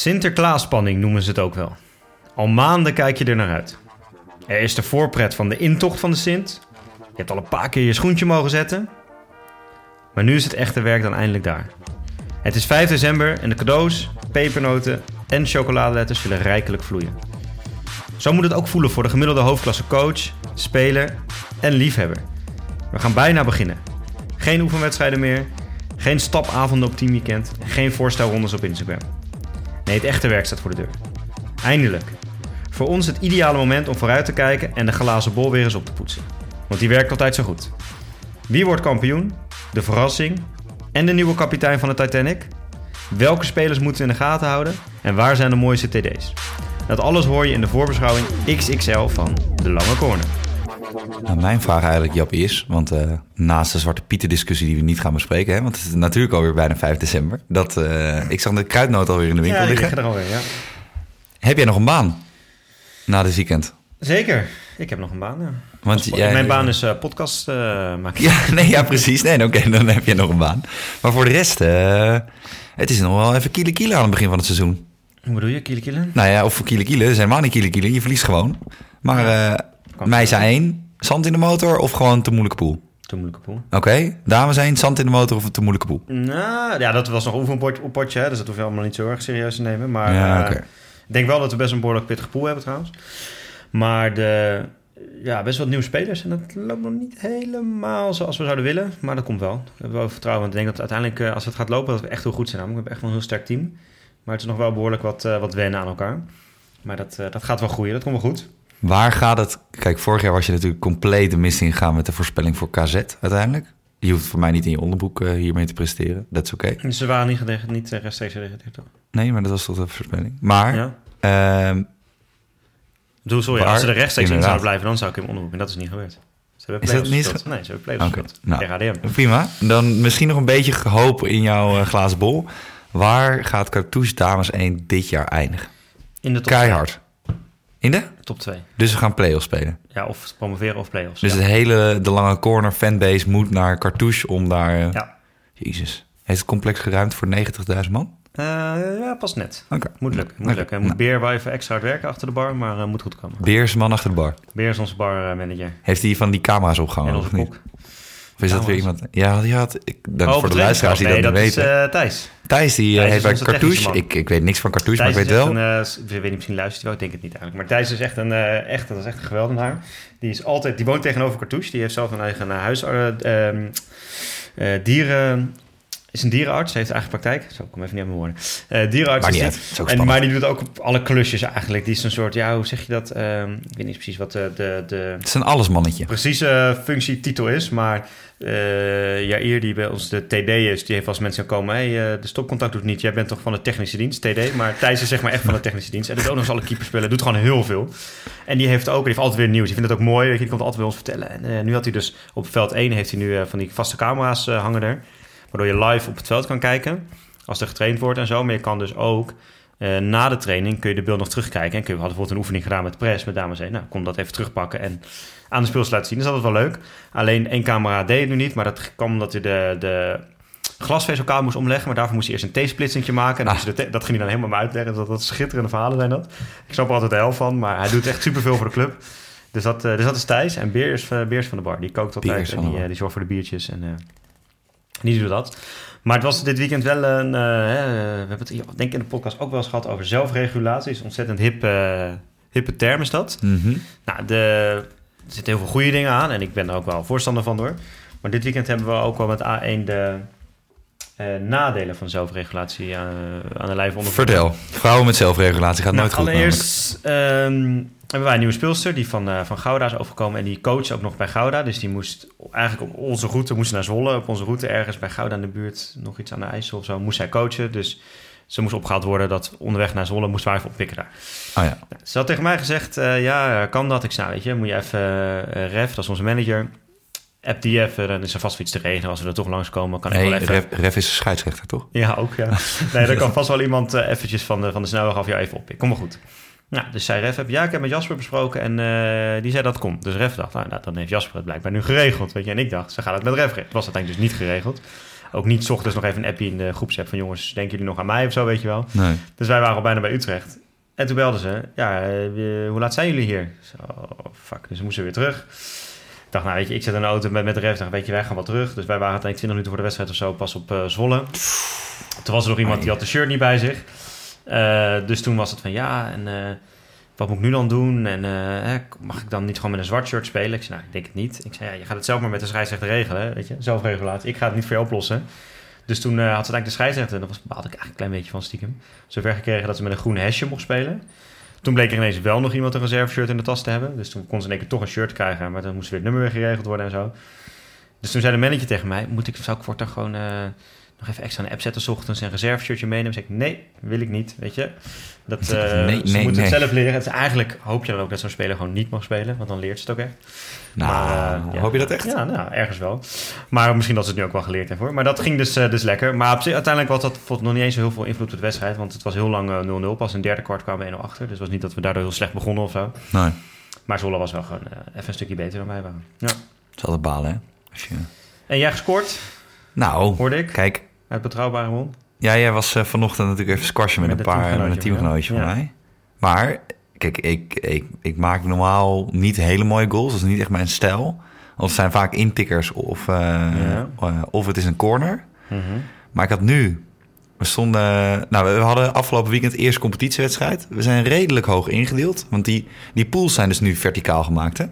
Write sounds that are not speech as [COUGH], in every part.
Sinterklaasspanning noemen ze het ook wel. Al maanden kijk je er naar uit. Er is de voorpret van de intocht van de Sint. Je hebt al een paar keer je schoentje mogen zetten. Maar nu is het echte werk dan eindelijk daar. Het is 5 december en de cadeaus, pepernoten en chocoladeletters zullen rijkelijk vloeien. Zo moet het ook voelen voor de gemiddelde hoofdklasse coach, speler en liefhebber. We gaan bijna beginnen. Geen oefenwedstrijden meer, geen stapavonden op teamweekend, geen voorstelrondes op Instagram. Nee, het echte werk staat voor de deur. Eindelijk. Voor ons het ideale moment om vooruit te kijken en de glazen bol weer eens op te poetsen. Want die werkt altijd zo goed. Wie wordt kampioen? De verrassing? En de nieuwe kapitein van de Titanic? Welke spelers moeten we in de gaten houden? En waar zijn de mooiste TD's? Dat alles hoor je in de voorbeschouwing XXL van De Lange Corner. Nou, mijn vraag eigenlijk, Jap, is... want eh, naast de Zwarte Pieten discussie die we niet gaan bespreken... Hè, want het is natuurlijk alweer bijna 5 december... dat uh, ik zag de kruidnoot alweer in de winkel Ja, liggen. er alweer, ja. Heb jij nog een baan na dit weekend? Zeker. Ik heb nog een baan, ja. Want jij- Mijn baan is eh, podcast eh, maken. Ja, nee, ja, precies. Nee, oké, dan heb je nog een baan. Maar voor de rest, eh, het is nog wel even kiele kiele aan het begin van het seizoen. Hoe bedoel je, kiele kiele? Nou ja, of voor kiele kiele, het is helemaal niet kiele kiele. Je verliest gewoon. Maar eh Kan meisje 1, zand in de motor of gewoon te moeilijke pool? Te moeilijke pool. Oké, dames 1, zand in de motor of een te moeilijke pool? Nou, ja, dat was nog een oefenpotje, hè, dus dat hoef je allemaal niet zo erg serieus te nemen. Maar Ja, eh, ik denk wel dat we best een behoorlijk pittige pool hebben trouwens. Maar de, ja, best wat nieuwe spelers. En dat loopt nog niet helemaal zoals we zouden willen. Maar dat komt wel. We hebben wel vertrouwen. Want ik denk dat uiteindelijk, eh, als het gaat lopen, dat we echt heel goed zijn. Namelijk, we hebben echt wel een heel sterk team. Maar het is nog wel behoorlijk wat, eh, wat wennen aan elkaar. Maar dat, dat gaat wel groeien. Dat komt wel goed. Waar gaat het? Kijk, vorig jaar was je natuurlijk compleet de mist ingegaan met de voorspelling voor KZ uiteindelijk. Je hoeft voor mij niet in je onderboek eh, hiermee te presteren. Dat is oké. Ze waren niet, gedeg- niet eh, rechtstreeks gereageerd, toch? Nee, maar dat was toch de voorspelling. Maar, Ja. ehm, bedoel, sorry, Waar? als ze er rechtstreeks in zouden blijven, dan zou ik hem onderzoeken. En dat is niet gebeurd. Ze hebben Is dat niet gespeeld. Nee, ze hebben play-offs gespeeld. nou. Prima. Dan misschien nog een beetje hoop in jouw eh, glazen bol. Waar gaat Cartouche Dames 1 dit jaar eindigen? In de top Keihard. In de? Top 2. Dus we gaan play-offs spelen. Ja, of promoveren of play-offs. Dus ja. het hele De Lange Corner fanbase moet naar Cartouche om daar... eh, Ja. Jezus. Heeft het complex geruimd voor 90.000 man? Eh, ja, pas net. Oké. Moet lukken. Moet Oké. lukken. Moet Nou. Beer wel even extra hard werken achter de bar, maar eh, moet goed komen. Beers man achter de bar. Beer is onze barmanager. Heeft hij van die camera's opgehangen? en onze of niet? kok. Of is dat weer iemand? Ja, die had. Ik, dan Oh, voor de luisteraars die nee, dat niet is weten. eh, Thijs. Thijs die eh, Thijs heeft bij technische Cartouche. Ik, ik weet niks van Cartouche, maar ik weet wel. een, ik weet niet, misschien luistert hij wel, ik denk het niet eigenlijk. Maar Thijs is echt een, eh, echt, dat is echt een geweldenaar. Die, is altijd, die woont tegenover Cartouche. Die heeft zelf een eigen huis... eh, ehm, eh, dieren... Is een dierenarts, heeft eigen praktijk. Zo, ik kom even niet aan mijn woorden. Eh dierenarts Maakt is niet die. En, maar die doet ook op alle klusjes eigenlijk. Die is een soort, ja, hoe zeg je dat? Ehm, ik weet niet precies wat de, de, de Het is een allesmannetje. precieze functietitel is. Maar eh Jair, die bij ons de TD is, die heeft als mensen komen... hey, eh, de stopcontact doet niet. Jij bent toch van de technische dienst, TD? Maar Thijs is zeg maar echt van de technische dienst. En doet ook nog eens alle keepers spelen. Doet gewoon heel veel. En die heeft ook, die heeft altijd weer nieuws. Die vindt het ook mooi. Weet je, die komt altijd bij ons vertellen. En eh, nu had hij dus op veld 1 heeft hij nu eh, van die vaste camera's eh, hangen er. Waardoor je live op het veld kan kijken. Als er getraind wordt en zo. Maar je kan dus ook eh, na de training kun je de beeld nog terugkijken. En kun je, we hadden bijvoorbeeld een oefening gedaan met press, met dames 1. Nou, kom dat even terugpakken en aan de speels laten zien. Dat is altijd wel leuk. Alleen één camera deed het nu niet. Maar dat kwam omdat hij de, de glasvezelkabel moest omleggen. Maar daarvoor moest hij eerst een T-splitsingje maken. En Ah. dat ging hij dan helemaal maar uitleggen. Dat, dat schitterende verhalen zijn dat. Ik snap er altijd de helft van. Maar hij doet echt superveel voor de club. Dus dat, eh, dus dat is Thijs. En Beer is, eh, Beer is van de bar. Die kookt altijd en die, die zorgt voor de biertjes. En die doet dat. Maar het was dit weekend wel een... eh, hè, we hebben het hier, denk ik in de podcast ook wel eens gehad over zelfregulatie. Is ontzettend hip, eh, hippe term is dat. Mhm. Nou, de, er zitten heel veel goede dingen aan. En ik ben er ook wel voorstander van hoor. Maar dit weekend hebben we ook wel met A1 de eh, nadelen van zelfregulatie aan, aan de lijf ondervonden. Vertel. Vrouwen met zelfregulatie gaat Nou, nooit goed. allereerst ehm, hebben wij een nieuwe speelster die van, eh, van Gouda is overgekomen. En die coach ook nog bij Gouda. Dus die moest eigenlijk op onze route, moest naar Zwolle. Op onze route ergens bij Gouda in de buurt, nog iets aan de IJssel of zo, moest zij coachen. Dus ze moest opgehaald worden dat onderweg naar Zwolle moesten wij even oppikken daar. Oh ja. Nou, ze had tegen mij gezegd, eh, ja, kan dat? Ik zei, nou, weet je, moet je even, eh, Ref, dat is onze manager, app die even, dan is er vast iets te regelen. Als we er toch langskomen, kan ik wel even... Ref, Ref is scheidsrechter, toch? Ja, ook, ja. [LAUGHS] Nee, dan kan vast wel iemand eventjes van de, van de snelweg af jou even oppikken. Kom maar goed. Nou, dus zei Ref, heb, ja, ik heb met Jasper besproken en eh, die zei dat komt. Dus Ref dacht, nou, nou, dan heeft Jasper het blijkbaar nu geregeld, weet je. En ik dacht, ze gaat het met Ref regelen. Het was uiteindelijk dus niet geregeld. ook niet 's ochtends nog even een appje in de groepsapp van jongens, denken jullie nog aan mij of zo, weet je wel. Nee. Dus wij waren al bijna bij Utrecht. En toen belden ze, ja, eh, hoe laat zijn jullie hier? Zo, oh, fuck, dus we moesten weer terug. Ik dacht, nou weet je, ik zit in de auto met, met de ref, dacht, weet je, wij gaan wel terug. Dus wij waren uiteindelijk 20 minuten voor de wedstrijd of zo pas op eh, Zwolle. Toen was er nog iemand die had de shirt niet bij zich. Eh, dus toen was het van, ja, en eh, wat moet ik nu dan doen? En eh, mag ik dan niet gewoon met een zwart shirt spelen? Ik zei, nou, ik denk het niet. Ik zei, ja, je gaat het zelf maar met de scheidsrechter regelen, weet je. Zelfregulatie. Ik ga het niet voor je oplossen. Dus toen had ze uiteindelijk de scheidsrechter, en daar was, baalde ik eigenlijk een klein beetje van stiekem, zover gekregen dat ze met een groen hesje mocht spelen. Toen bleek er ineens wel nog iemand een reserve-shirt in de tas te hebben. Dus toen kon ze in één keer toch een shirt krijgen, maar dan moest weer het nummer weer geregeld worden en zo. Dus toen zei de manager tegen mij, moet ik, zou ik voortaan gewoon nog even extra een app zetten 's ochtends en een reserve-shirtje meenemen? Zeg ik, nee, wil ik niet, weet je. Dat, [LAUGHS] eh, Nee, ze nee, moeten het nee. zelf leren. Het is eigenlijk hoop je dan ook dat zo'n speler gewoon niet mag spelen, want dan leert ze het ook echt. Nou, Maar, eh, ja. hoop je dat echt? Ja, nou, ergens wel. Maar misschien dat ze het nu ook wel geleerd hebben hoor. Maar dat ging dus, eh, dus lekker. Maar op zich, uiteindelijk was dat vond nog niet eens zo heel veel invloed op de wedstrijd. Want het was heel lang eh, 0-0. Pas in het derde kwart kwamen we 1-0 achter. Dus het was niet dat we daardoor heel slecht begonnen of zo. Nee. Maar Zwolle was wel gewoon eh, even een stukje beter dan wij waren. Ja. Het is altijd balen, hè? Als je... En jij gescoord, Nou, hoorde ik, kijk. Uit betrouwbare bron. Ja, jij was eh, vanochtend natuurlijk even squashen met, Met een paar met een teamgenootje van mij. Maar, kijk, ik, ik, ik maak normaal niet hele mooie goals. Dat is niet echt mijn stijl. Of het zijn vaak intikkers of, eh, Ja. eh, of het is een corner. Mhm. Maar ik had nu... We stonden... Nou, we hadden afgelopen weekend eerste competitiewedstrijd. We zijn redelijk hoog ingedeeld. Want die, die pools zijn dus nu verticaal gemaakt, hè?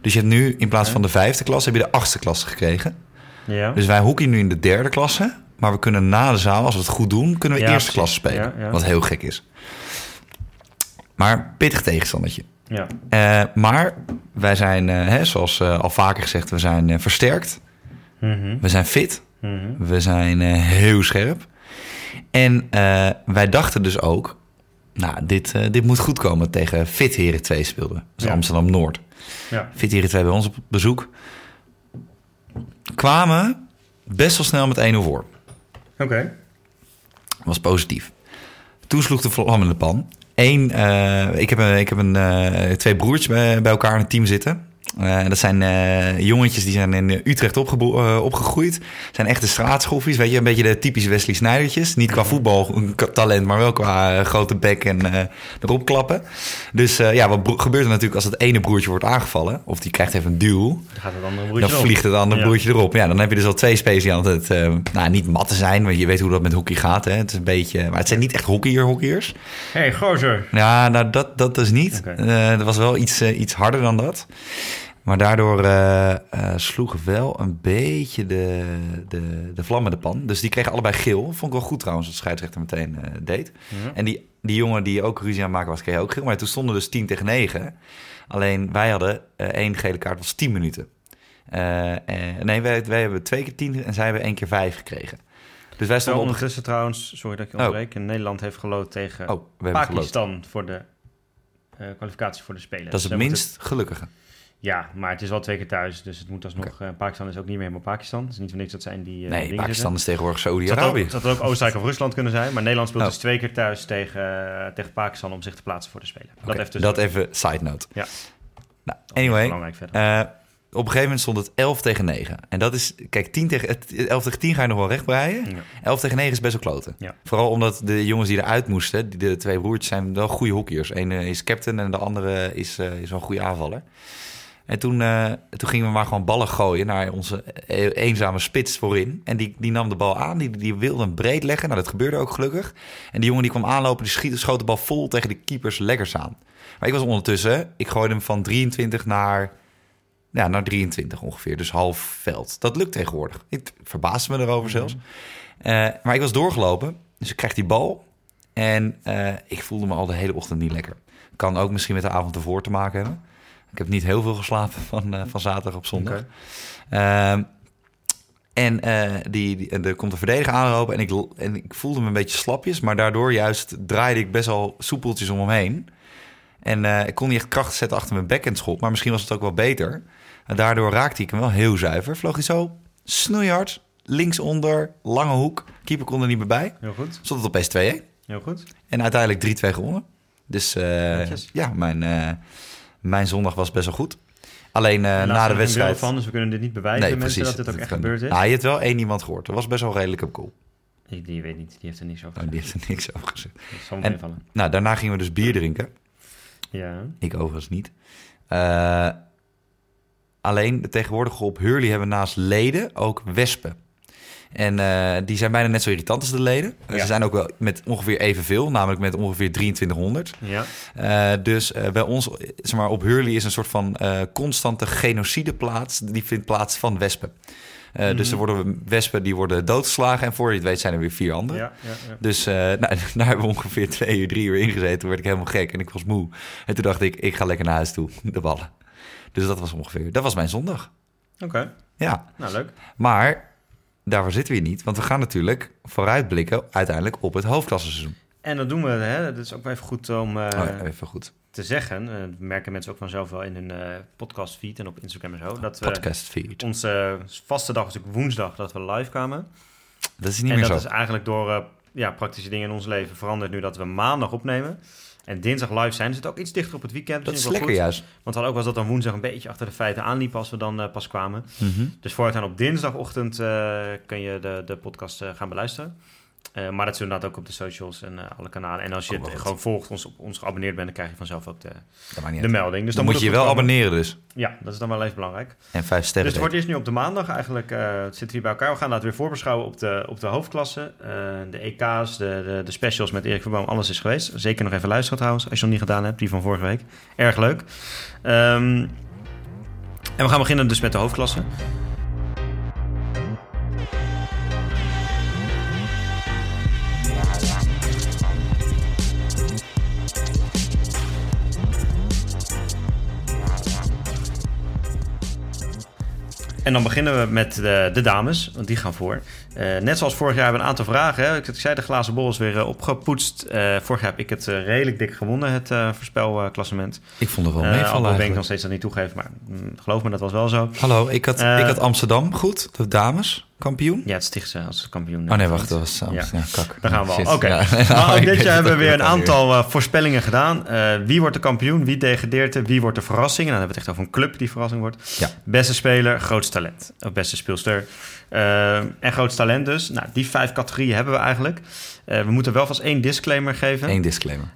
Dus je hebt nu in plaats Ja. van de vijfde klasse... heb je de achtste klasse gekregen. Ja. Dus wij hockeyen nu in de derde klasse. Maar we kunnen na de zaal, als we het goed doen... kunnen we Ja, eerste precies. klasse spelen. Ja. Wat heel gek is. Maar pittig tegenstandertje. ja. Eh, maar wij zijn, eh, hè, zoals eh, al vaker gezegd... we zijn versterkt. Mhm. We zijn fit. Mhm. We zijn heel scherp. En wij dachten dus ook... Nou, dit, dit moet goed komen tegen Fit Heren 2 speelden. Dus Ja. Amsterdam-Noord. Ja. Fit Heren 2 bij ons op bezoek. Kwamen best wel snel met 1-0 voor. Oké. was positief. Toen sloeg de vlam in de pan. Eén, eh, ik heb, een, ik heb een, eh, twee broertjes bij, bij elkaar in het team zitten. Eh, dat zijn eh, jongetjes die zijn in Utrecht eh, opgegroeid. Zijn echte straatschoffies, weet je, een beetje de typische Wesley Snijdertjes. Niet qua voetbaltalent, maar wel qua grote bek en erop klappen. Dus ja, wat gebeurt er natuurlijk als het ene broertje wordt aangevallen? Of die krijgt even een duw. Dan gaat het Dan vliegt het andere Ja. broertje erop. Ja, dan heb je dus al twee spelers die altijd, nou niet matten zijn, want je weet hoe dat met hockey gaat. Hè? Het is een beetje, maar het zijn niet echt hockeyer hockeyers. hey, gozer. Ja, nou dat, dat dus niet. Eh, dat was wel iets, iets harder dan dat. Maar daardoor eh, eh, sloeg wel een beetje de, de, de vlam in de pan. Dus die kregen allebei geel. Vond ik wel goed trouwens, dat de scheidsrechter meteen eh, deed. En die, die jongen die ook ruzie aan het maken was, kreeg ook geel. Maar toen stonden dus 10 tegen 9. Alleen wij hadden één gele kaart, was 10 minuten. Nee, wij, wij hebben twee keer 10 en zij hebben één keer 5 gekregen. Dus wij stonden op... ondertussen trouwens, sorry dat ik je Oh. onderbreek, Nederland heeft geloot tegen Oh, geloot. Pakistan voor de kwalificatie voor de Spelen. Dat is het minst gelukkige. Ja, maar het is wel twee keer thuis, dus het moet alsnog... eh, Pakistan is ook niet meer helemaal Pakistan. Het is niet voor niks dat zijn die eh, Nee, Pakistan is tegenwoordig zitten. Het Saudi-Arabië. had ook- ook Oostenrijk of Rusland kunnen zijn, maar Nederland speelt Oh. dus twee keer thuis tegen, eh, tegen Pakistan om zich te plaatsen voor de Spelen. Dat heeft dus dat even side note. Ja. Nou, anyway, op een gegeven moment stond het 11 tegen 9. En dat is, kijk, 10 tegen, het- 11 tegen 10 ga je nog wel recht breien. Ja. 11 tegen 9 is best wel kloten. Ja. Vooral omdat de jongens die eruit moesten, die- de twee broertjes, zijn wel goede hockeyers. Eén is captain en de andere is, is wel een goede aanvaller. En toen, eh, toen gingen we maar gewoon ballen gooien naar onze eh, eenzame spits voorin. En die, die nam de bal aan, die, die wilde hem breed leggen. Nou, dat gebeurde ook gelukkig. En die jongen die kwam aanlopen, die schiet, schoot de bal vol tegen de keepers leggers aan. Maar ik was ondertussen, ik gooide hem van 23 naar, ja, naar 23 ongeveer. Dus half veld. Dat lukt tegenwoordig. Ik verbaasde me erover zelfs. Eh, maar ik was doorgelopen, dus ik krijg die bal. En eh, ik voelde me al de hele ochtend niet lekker. Kan ook misschien met de avond ervoor te maken hebben. Ik heb niet heel veel geslapen van, eh, van zaterdag op zondag. Oké. Ehm, en eh, die, die, er komt een verdediger aanlopen en ik, en ik voelde me een beetje slapjes. Maar daardoor juist draaide ik best wel soepeltjes om hem heen. En eh, ik kon niet echt kracht zetten achter mijn backhandschop. Maar misschien was het ook wel beter. En daardoor raakte ik hem wel heel zuiver. Vloog hij zo snoeihard, linksonder, lange hoek. Keeper kon er niet meer bij. Heel goed, Stond het opeens 2-1. heel goed. En uiteindelijk 3-2 gewonnen. Dus eh, Netjes. ja, mijn, mijn zondag was best wel goed. Alleen eh, na de er wedstrijd... van, dus we kunnen dit niet bewijzen nee, mensen precies. dat dit ook echt kan gebeurd is. Ah, je hebt wel één iemand gehoord. Dat was best wel redelijk op cool. Die, die weet niet, die heeft er niks over gezegd. die heeft er niks over gezegd. Dat zal En-. Nou, daarna gingen we dus bier drinken. Ja. Ik overigens niet. Eh, alleen tegenwoordig op Hurley hebben we naast leden ook wespen. En eh, die zijn bijna net zo irritant als de leden. Ja. Ze zijn ook wel met ongeveer evenveel, namelijk met ongeveer 2300. Ja. Eh, dus eh, bij ons, zeg maar, op Hurley is een soort van constante genocide plaats. Die vindt plaats van wespen. Dus Mhm. er worden wespen die worden doodgeslagen. En voor je het weet zijn er weer vier andere. Ja, ja, ja. Dus [LAUGHS] nou, daar hebben we ongeveer twee uur, drie uur ingezeten. Toen werd ik helemaal gek en ik was moe. En toen dacht ik, ik ga lekker naar huis toe, [LAUGHS] de ballen. Dus dat was ongeveer, dat was mijn zondag. Oké, Ja, nou leuk. maar daarvoor zitten we hier niet. Want we gaan natuurlijk vooruitblikken uiteindelijk op het hoofdklassenseizoen. En dat doen we, hè. dat is ook wel even goed om eh, oh, ja, even goed. te zeggen. Eh, dat merken mensen ook vanzelf wel in hun eh podcastfeed en op Instagram en zo. Dat we, Podcast feed. onze vaste dag is ook woensdag dat we live kwamen. Dat is niet en meer dat zo. is eigenlijk door eh, ja, praktische dingen in ons leven veranderd nu dat we maandag opnemen. En dinsdag live zijn. Dus het ook iets dichter op het weekend. Dat Dus is lekker goed. juist. Want we hadden ook eens dat dan woensdag een beetje achter de feiten aanliepen als we dan eh, pas kwamen. Mhm. Dus voortaan op dinsdagochtend eh, kun je de, de podcast eh, gaan beluisteren. Eh, maar dat is inderdaad ook op de socials en eh, alle kanalen. En als je het gewoon volgt, ons, op ons geabonneerd bent, dan krijg je vanzelf ook de, niet de uit. melding. Dus Dan dan, moet je het je wel komen. abonneren dus. Ja, dat is dan wel even belangrijk. En vijf sterren. Dus het wordt eerst nu op de maandag eigenlijk. eh zitten we hier bij elkaar. We gaan dat weer voorbeschouwen op de, op de hoofdklasse. Eh, de EK's, de, de, de specials met Erik Verboom, alles is geweest. Zeker nog even luisteren trouwens, als je nog niet gedaan hebt. Die van vorige week. Erg leuk. Ehm, en we gaan beginnen dus met de hoofdklasse. En dan beginnen we met de, de dames, want die gaan voor. Eh, net zoals vorig jaar hebben we een aantal vragen. Hè. Ik, ik zei, de glazen bol is weer eh, opgepoetst. Eh, vorig jaar heb ik het redelijk dik gewonnen, het voorspelklassement. Ik vond het wel meevallen al ben ik nog steeds dat niet toegeven, maar mm, geloof me, dat was wel zo. Hallo, ik had, ik had Amsterdam goed, de dames, kampioen. Ja, het Stichtse als kampioen. Oh nee, wacht, dat was Ja. Kak. Daar gaan we al. Oké. Ja. Maar Nou, ook ik dit jaar hebben we weer een aantal eh, voorspellingen gedaan. Eh, wie wordt de kampioen? Wie degradeert er? Wie wordt de verrassing? En dan hebben we het echt over een club die verrassing wordt. Ja. Beste speler, grootste talent. Of beste speelster. Eh, en grootste talent dus. Nou, die vijf categorieën hebben we eigenlijk. Eh, we moeten wel vast één disclaimer geven. Eén disclaimer.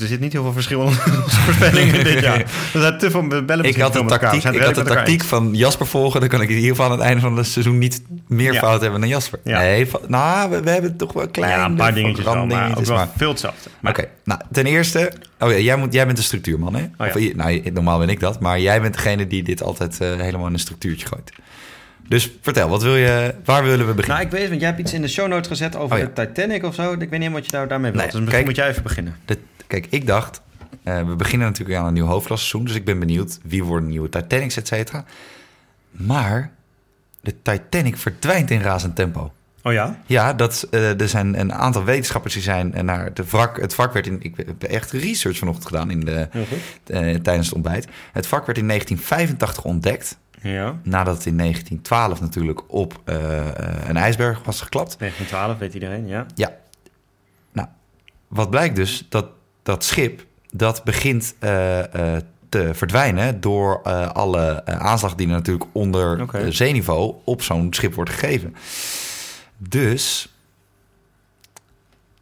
Er zit niet heel veel verschil in onze [LAUGHS] voorspellingen dit jaar. [LAUGHS] Er zijn te veel bellen Ik had de tactiek, ik had de tactiek van Jasper volgen. Dan kan ik in ieder geval aan het einde van het seizoen niet meer Ja. fout hebben dan Jasper. Ja. Nee, nou, we, we hebben toch wel eens. kleine Ja, een paar dingetjes wel, maar wel maar- veel hetzelfde. Oké, nou, ten eerste... Oh ja, jij, moet, jij bent de structuurman, hè? Oh ja. Of, nou, normaal ben ik dat. Maar jij bent degene die dit altijd eh, helemaal in een structuurtje gooit. Dus vertel, wat wil je, waar willen we beginnen? Nou, ik weet, want jij hebt iets in de show notes gezet over Oh ja. de Titanic of zo. Ik weet niet helemaal wat je daar, daarmee wilt. Nee, dus misschien kijk. moet jij even beginnen. De- kijk, ik dacht... eh, we beginnen natuurlijk aan een nieuw hoofdklasseizoen. Dus ik ben benieuwd wie worden nieuwe Titanics, et cetera. Maar de Titanic verdwijnt in razend tempo. Oh ja? Ja, dat, eh, er zijn een aantal wetenschappers die zijn eh, naar de wrak. Het wrak werd in. Ik heb echt research vanochtend gedaan in de, tijdens het ontbijt. Het wrak werd in 1985 ontdekt. Ja. Nadat het in 1912 natuurlijk op een ijsberg was geklapt. 1912, weet iedereen, ja. Ja. Nou, wat blijkt dus dat dat schip dat begint eh, eh, te verdwijnen door eh, alle aanslag die er natuurlijk onder zeeniveau op zo'n schip wordt gegeven. Dus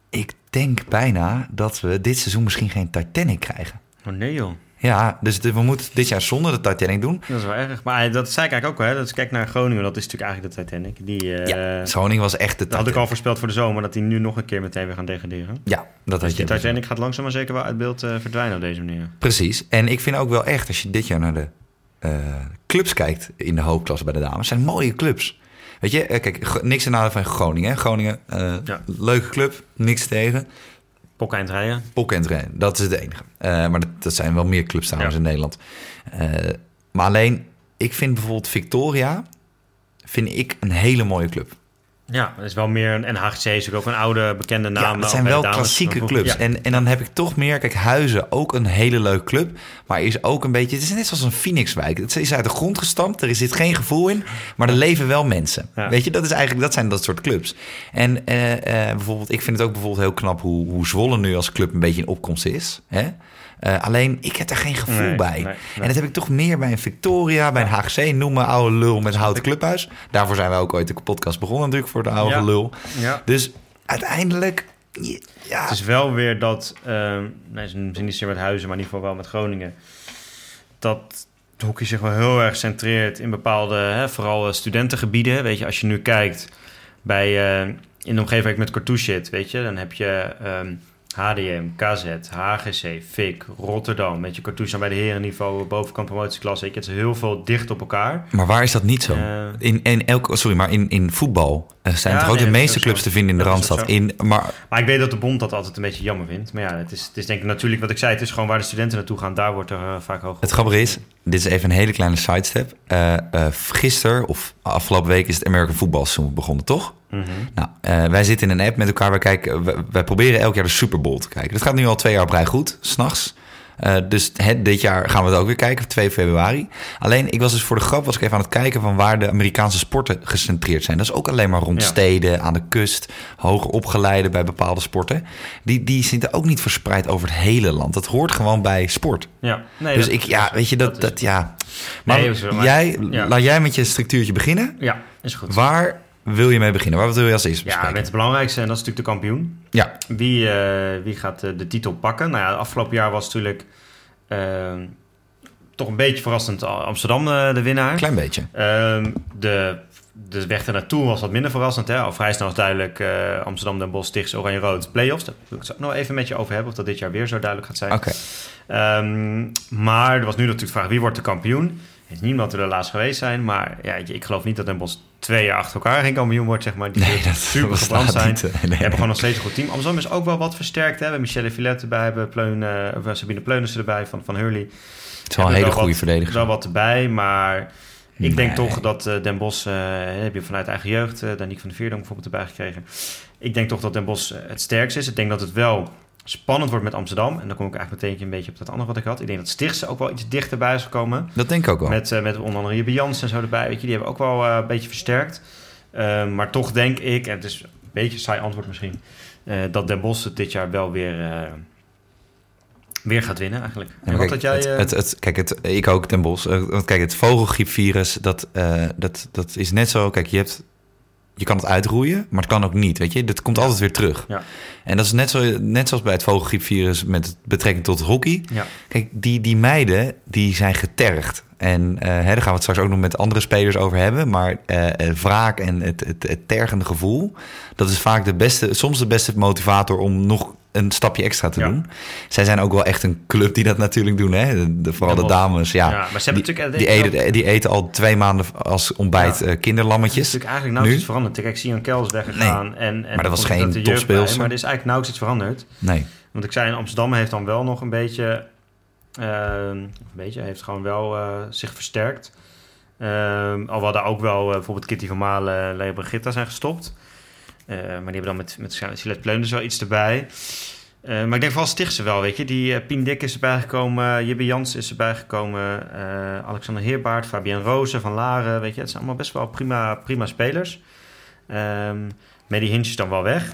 ik denk bijna dat we dit seizoen misschien geen Titanic krijgen. Oh nee joh. Ja, dus de- we moeten dit jaar zonder de Titanic doen. Dat is wel erg. Maar eh, dat zei ik eigenlijk ook wel. Hè. Dat is, kijk naar Groningen, dat is natuurlijk eigenlijk de Titanic. Die, eh, ja, Groningen was echt de dat had ik Titanic. al voorspeld voor de zomer, dat die nu nog een keer meteen weer gaan degraderen. Ja, dat Dus had die je. Titanic gaat langzaam maar zeker wel uit beeld eh, verdwijnen op deze manier. Precies. En ik vind ook wel echt, als je dit jaar naar de clubs kijkt in de hoofdklasse bij de dames, zijn mooie clubs. Weet je, kijk, niks ten nadele van Groningen. hè. Groningen, Ja. leuke club, niks tegen. Pokken eind rijden. Pok en Train, dat is het enige. Eh, maar dat, dat zijn wel meer clubs trouwens Ja. in Nederland. Eh, maar alleen, ik vind bijvoorbeeld Victoria, vind ik een hele mooie club. Ja, dat is wel meer een... En HGC is ook een oude bekende naam. ja, dat zijn wel klassieke clubs. Ja. En, en dan heb ik toch meer... Kijk, Huizen, ook een hele leuke club. Maar is ook een beetje... Het is net zoals een Phoenixwijk. Het is uit de grond gestampt. Er zit geen gevoel in. Maar er leven wel mensen. Ja. Weet je, dat, is eigenlijk, dat zijn dat soort clubs. En eh, eh, bijvoorbeeld... Ik vind het ook bijvoorbeeld heel knap... hoe, hoe Zwolle nu als club een beetje in opkomst is. Hè? Eh, alleen, ik heb er geen gevoel Nee, bij. nee, nee. En dat heb ik toch meer bij een Victoria, bij een HGC. Noem me oude lul met een houten clubhuis. Daarvoor zijn we ook ooit de podcast begonnen natuurlijk, voor de oude Ja. lul. Ja. Dus uiteindelijk, ja... Het is wel weer dat, ehm nee, misschien niet zozeer met Huizen, maar in ieder geval wel met Groningen, dat het hockey zich wel heel erg centreert in bepaalde, hè, vooral eh, studentengebieden. Weet je, als je nu kijkt bij, eh, in de omgeving met Cartouche zit, weet je, dan heb je ehm, HDM, KZ, HGC, FIC, Rotterdam. Weet je, Cartouche bij de herenniveau, bovenkant promotieklasse. Je, het is heel veel dicht op elkaar. Maar waar is dat niet zo? Eh, In, in elk, sorry, maar in, in voetbal eh, zijn Ja, toch ook nee, de meeste clubs zo. te vinden in de Dat Randstad. In, maar Maar ik weet dat de bond dat altijd een beetje jammer vindt. Maar ja, het is, het is denk ik natuurlijk wat ik zei. Het is gewoon waar de studenten naartoe gaan. Daar wordt er eh, vaak hoog het grappige is, dit is even een hele kleine sidestep. Eh gisteren of afgelopen week is het American Football Seizoen begonnen, toch? Mhm. Nou, eh, wij zitten in een app met elkaar. Wij, kijken, wij, wij proberen elk jaar de Super Bowl te kijken. Dat gaat nu al twee jaar op rij goed, s'nachts. Eh dus het, dit jaar gaan we het ook weer kijken, 2 februari. Alleen, ik was dus voor de grap was ik even aan het kijken... van waar de Amerikaanse sporten gecentreerd zijn. Dat is ook alleen maar rond Ja. steden, aan de kust... hoger opgeleide bij bepaalde sporten. Die, die zitten ook niet verspreid over het hele land. Dat hoort gewoon bij sport. Ja, nee, dus dat- ik, ja, weet je, dat, dat, ja... Maar, Nee, zo, maar- jij, ja. laat jij met je structuurtje beginnen. Ja, is goed. Waar wil je mee beginnen? Waar wil je als eerste Ja, bespreken? met het belangrijkste, en dat is natuurlijk de kampioen. Ja, Wie, eh, wie gaat eh, de titel pakken? Nou ja, afgelopen jaar was natuurlijk eh, toch een beetje verrassend Amsterdam eh, de winnaar. een klein beetje. Ehm, de, de weg ernaartoe was wat minder verrassend. Hè? Al vrij snel was duidelijk Amsterdam, Den Bosch, Stichts, Oranje-Rood, play-offs. Daar wil ik het nog even met je over hebben of dat dit jaar weer zo duidelijk gaat zijn. Oké. Ehm, maar er was nu natuurlijk de vraag, wie wordt de kampioen? Er is niemand er laatst geweest zijn, maar ja, ik geloof niet dat Den Bosch twee jaar achter elkaar geen kampioen wordt, zeg maar. Die Nee, dat super gebrand zijn. niet. Nee, nee. hebben gewoon nog steeds een goed team. Amsterdam is ook wel wat versterkt. Hè? We hebben Michelle Villette erbij, hebben Pleun, eh, eh, Sabine Pleunissen erbij van, van Hurley. Het is wel een hele goede Er is verdediger. wel wat erbij, maar ik denk Nee. toch dat eh, Den eh, heb je vanuit eigen jeugd, eh Danique van de Veerdonk bijvoorbeeld erbij gekregen. Ik denk toch dat Den eh, het sterkst is. Ik denk dat het wel spannend wordt met Amsterdam. En dan kom ik eigenlijk meteen een beetje op dat andere wat ik had. Ik denk dat Stichtse ook wel iets dichterbij is gekomen. Dat denk ik ook wel. Met, eh, met onder andere Jibbe Jans en zo erbij. Weet je, die hebben ook wel eh, een beetje versterkt. Eh, maar toch denk ik, en het is een beetje een saai antwoord misschien, eh, dat Den Bosch het dit jaar wel weer, weer gaat winnen eigenlijk. Ja, En maar wat kijk, had jij... het, het, het- kijk, het, ik ook, ten Bos. Want kijk, het vogelgriepvirus, dat, dat, dat is net zo... Kijk, je, hebt, je kan het uitroeien, maar het kan ook niet, weet je. Dat komt altijd weer terug. Ja. En dat is net, zo, net zoals bij het vogelgriepvirus met betrekking tot hockey. ja. Kijk, die, die meiden, die zijn getergd. En eh, hè, daar gaan we het straks ook nog met andere spelers over hebben. Maar eh, wraak en het, het, het tergende gevoel... dat is vaak de beste, soms de beste motivator om nog een stapje extra te Ja. doen. Zij zijn ook wel echt een club die dat natuurlijk doen. Hè? De, de- vooral de dames, ja. Ja, maar ze hebben die, natuurlijk- die, ik eten, die eten al twee maanden als ontbijt Ja. eh, Het is kinderlammetjes. natuurlijk eigenlijk nauwelijks iets veranderd. Kijk, Sian Kel is weggegaan. En, en maar dat was geen topspeelster. Maar er is eigenlijk nauwelijks iets veranderd. Nee. Want ik zei, in Amsterdam heeft dan wel nog een beetje... eh, een beetje, heeft gewoon wel eh, zich versterkt. Ehm, al daar ook wel eh, bijvoorbeeld Kitty van Malen, Lea Brigitta zijn gestopt. Eh, maar die hebben dan met, met Silet Pleunders wel iets erbij. Maar ik denk vooral Stichtse wel, weet je. Die eh, Pien Dik is erbij gekomen, Jibbe Jans is erbij gekomen, Alexander Heerbaard, Fabienne Rozen van Laren, weet je. Het zijn allemaal best wel prima, prima spelers. Ehm Medi Hinch is dan wel weg.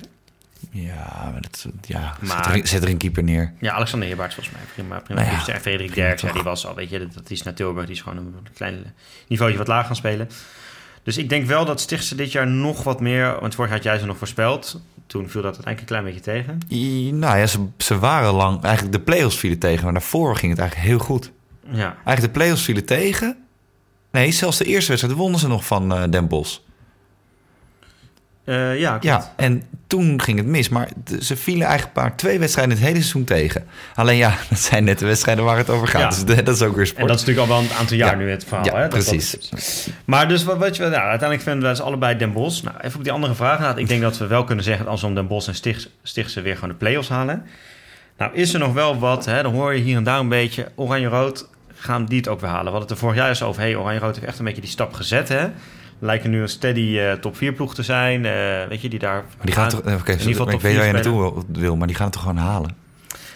Ja, maar dat, ja Maar- zet, er, zet er een keeper neer. Ja, Alexander Heerbaert volgens mij. Prima, prima. Nou ja. En Frederik Derks, ja, die was al, weet je, dat, is naar Tilburg. Die is gewoon een klein niveautje wat laag gaan spelen. Dus ik denk wel dat Stichtse dit jaar nog wat meer... Want vorig jaar had jij ze nog voorspeld. Toen viel dat uiteindelijk een klein beetje tegen. I- Nou ja, ze, ze waren lang... Eigenlijk de play-offs vielen tegen, maar daarvoor ging het eigenlijk heel goed. Ja, Eigenlijk de play-offs vielen tegen. Nee, zelfs de eerste wedstrijd wonnen ze nog van eh Den Bosch. Eh, ja, klopt. Ja, en toen ging het mis. Maar ze vielen eigenlijk maar twee wedstrijden het hele seizoen tegen. Alleen ja, [LAUGHS] dat zijn net de wedstrijden waar het over gaat. Ja. Dus dat is ook weer sport. En dat is natuurlijk al wel een aantal jaar Ja. nu het verhaal. Ja, hè? Dat- precies. is- maar dus wat, wat je, nou, uiteindelijk vinden we dus allebei Den Bosch. Nou, even op die andere vraag. Nou, ik denk dat we wel kunnen zeggen als om Den Bosch en Stichts, Stichtse weer gewoon de play-offs halen. Nou, is er nog wel wat, hè? dan hoor je hier en daar een beetje. Oranje-rood, gaan die het ook weer halen? We hadden het er vorig jaar eens over. Hey, Oranje-rood heeft echt een beetje die stap gezet, hè? Lijken nu een steady eh, top 4 ploeg te zijn. eh, weet je, die daar... Maar die gaan toch... Oké, geval ik weet waar je 4 naartoe wil, wil, maar die gaan het toch gewoon halen?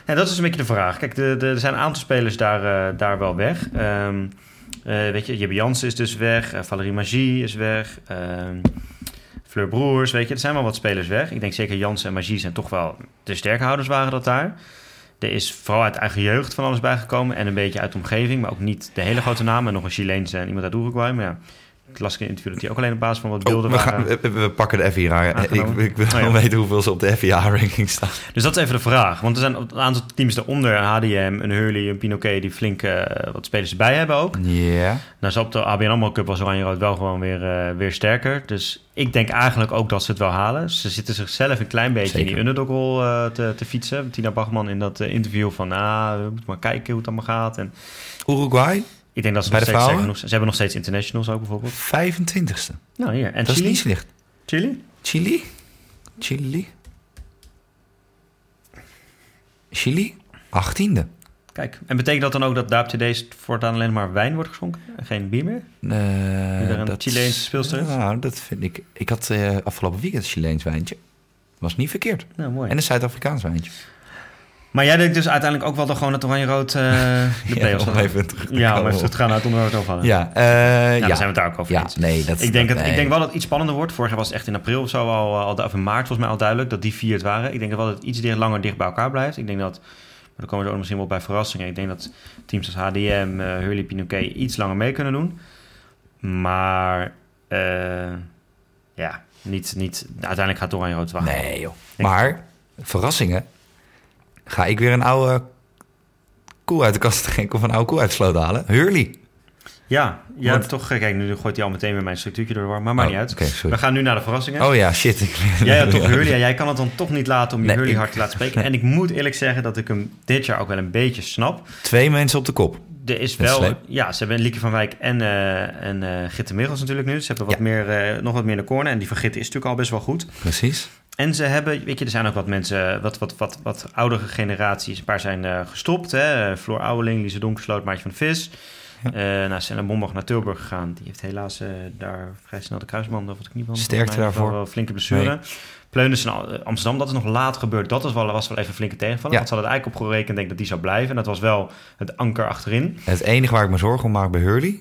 Ja, dat is een beetje de vraag. Kijk, de, de, er zijn een aantal spelers daar, eh, daar wel weg. Eh, weet je, Jibbe Jansen is dus weg. eh, Valerie Magie is weg. ehm Fleur Broers, weet je. Er zijn wel wat spelers weg. Ik denk zeker Jansen en Magie zijn toch wel de sterkhouders waren dat daar. Er is vooral uit eigen jeugd van alles bijgekomen en een beetje uit de omgeving, maar ook niet de hele grote namen. En nog een Chileense en iemand uit Uruguay. Maar ja, ik las in een interview dat hij ook alleen op basis van wat beelden Oh, we, waren. gaan, we, we pakken de FIA. Ik, ik wil Oh, ja. wel weten hoeveel ze op de FIA-ranking staan. Dus dat is even de vraag. Want er zijn een aantal teams daaronder, een HDM, een Hurley, een Pinoquet, die flink eh, wat spelers erbij hebben ook. Ja. Nou, zo op de ABN AMRO Cup was Oranje Rood wel gewoon weer, eh, weer sterker. Dus ik denk eigenlijk ook dat ze het wel halen. Ze zitten zichzelf een klein beetje in die underdog-rol eh, te, te fietsen. Tina Bachman in dat interview van... ah, we moeten maar kijken hoe het allemaal gaat. En Uruguay, ik denk dat ze Bij nog de steeds... vrouwen? ze hebben nog steeds internationals ook bijvoorbeeld. 25ste. Nou, hier. En Dat is Chili? niet slecht. Chili? Chili? Chili? Chili? 18e. Kijk. En betekent dat dan ook dat daar op today's voortaan alleen maar wijn wordt geschonken? En geen bier meer? Eh, er een Chileense speelster is? Nou, dat vind ik... Ik had eh, afgelopen weekend een Chileens wijntje. Was niet verkeerd. Nou, mooi. En een Zuid-Afrikaans wijntje. Maar jij denkt dus uiteindelijk ook wel dat gewoon het Oranje-Rood eh [LAUGHS] de play-offs even te Ja, op- terug te gaan naar het overvallen. Ja, eh, Ja, ja. daar zijn we het daar ook over ja, eens. nee, dat Ik denk, dat, het, ik denk wel dat het iets spannender wordt. Vorig jaar was het echt in april of zo al, al of in maart volgens mij al duidelijk dat die vier het waren. Ik denk wel dat het iets dicht, langer dicht bij elkaar blijft. Ik denk dat, maar dan komen we ook misschien wel bij verrassingen. Ik denk dat teams als HDM, eh Hurley, Pinoquet iets langer mee kunnen doen. Maar eh, ja, niet, niet, uiteindelijk gaat Oranje Rood wel halen. Nee, joh. Maar, verrassingen. Ga ik weer een oude koe uit de kast trekken of een oude koe uit de sloot halen? Hurley. Ja, ja Want- toch. Kijk, nu gooit hij al meteen weer mijn structuurtje door. Maar maakt Oh, niet uit. we gaan nu naar de verrassingen. Oh ja, shit. Ik- Jij had toch [LAUGHS] Hurley? Ja, jij kan het dan toch niet laten om je Nee, Hurley ik- hard te laten spreken. En ik moet eerlijk zeggen dat ik hem dit jaar ook wel een beetje snap. Twee mensen op de kop. Er is wel, ja, ze hebben Lieke van Wijk en, eh en eh Gitte Michels natuurlijk nu. Ze hebben wat Ja. meer, eh, nog wat meer de corner. En die van Gitte is natuurlijk al best wel goed. Precies. En ze hebben, weet je, er zijn ook wat mensen, wat, wat, wat, wat oudere generaties. Een paar zijn eh, gestopt. Hè? Floor Ouweling, Lise Donkersloot, Maartje van Vis. Ja. Eh nou, Senna Bombach naar Tilburg gegaan. Die heeft helaas eh, daar vrij snel de kruisband of het knieband. Sterkte daarvoor. Wel flinke blessure. Nee. Pleunus in Amsterdam, dat is nog laat gebeurd. Dat was wel, was wel even flinke tegenvaller. Ja. Want ze hadden het eigenlijk op gerekend, denk ik, dat die zou blijven. En dat was wel het anker achterin. Het enige waar ik me zorgen om maak bij Hurley,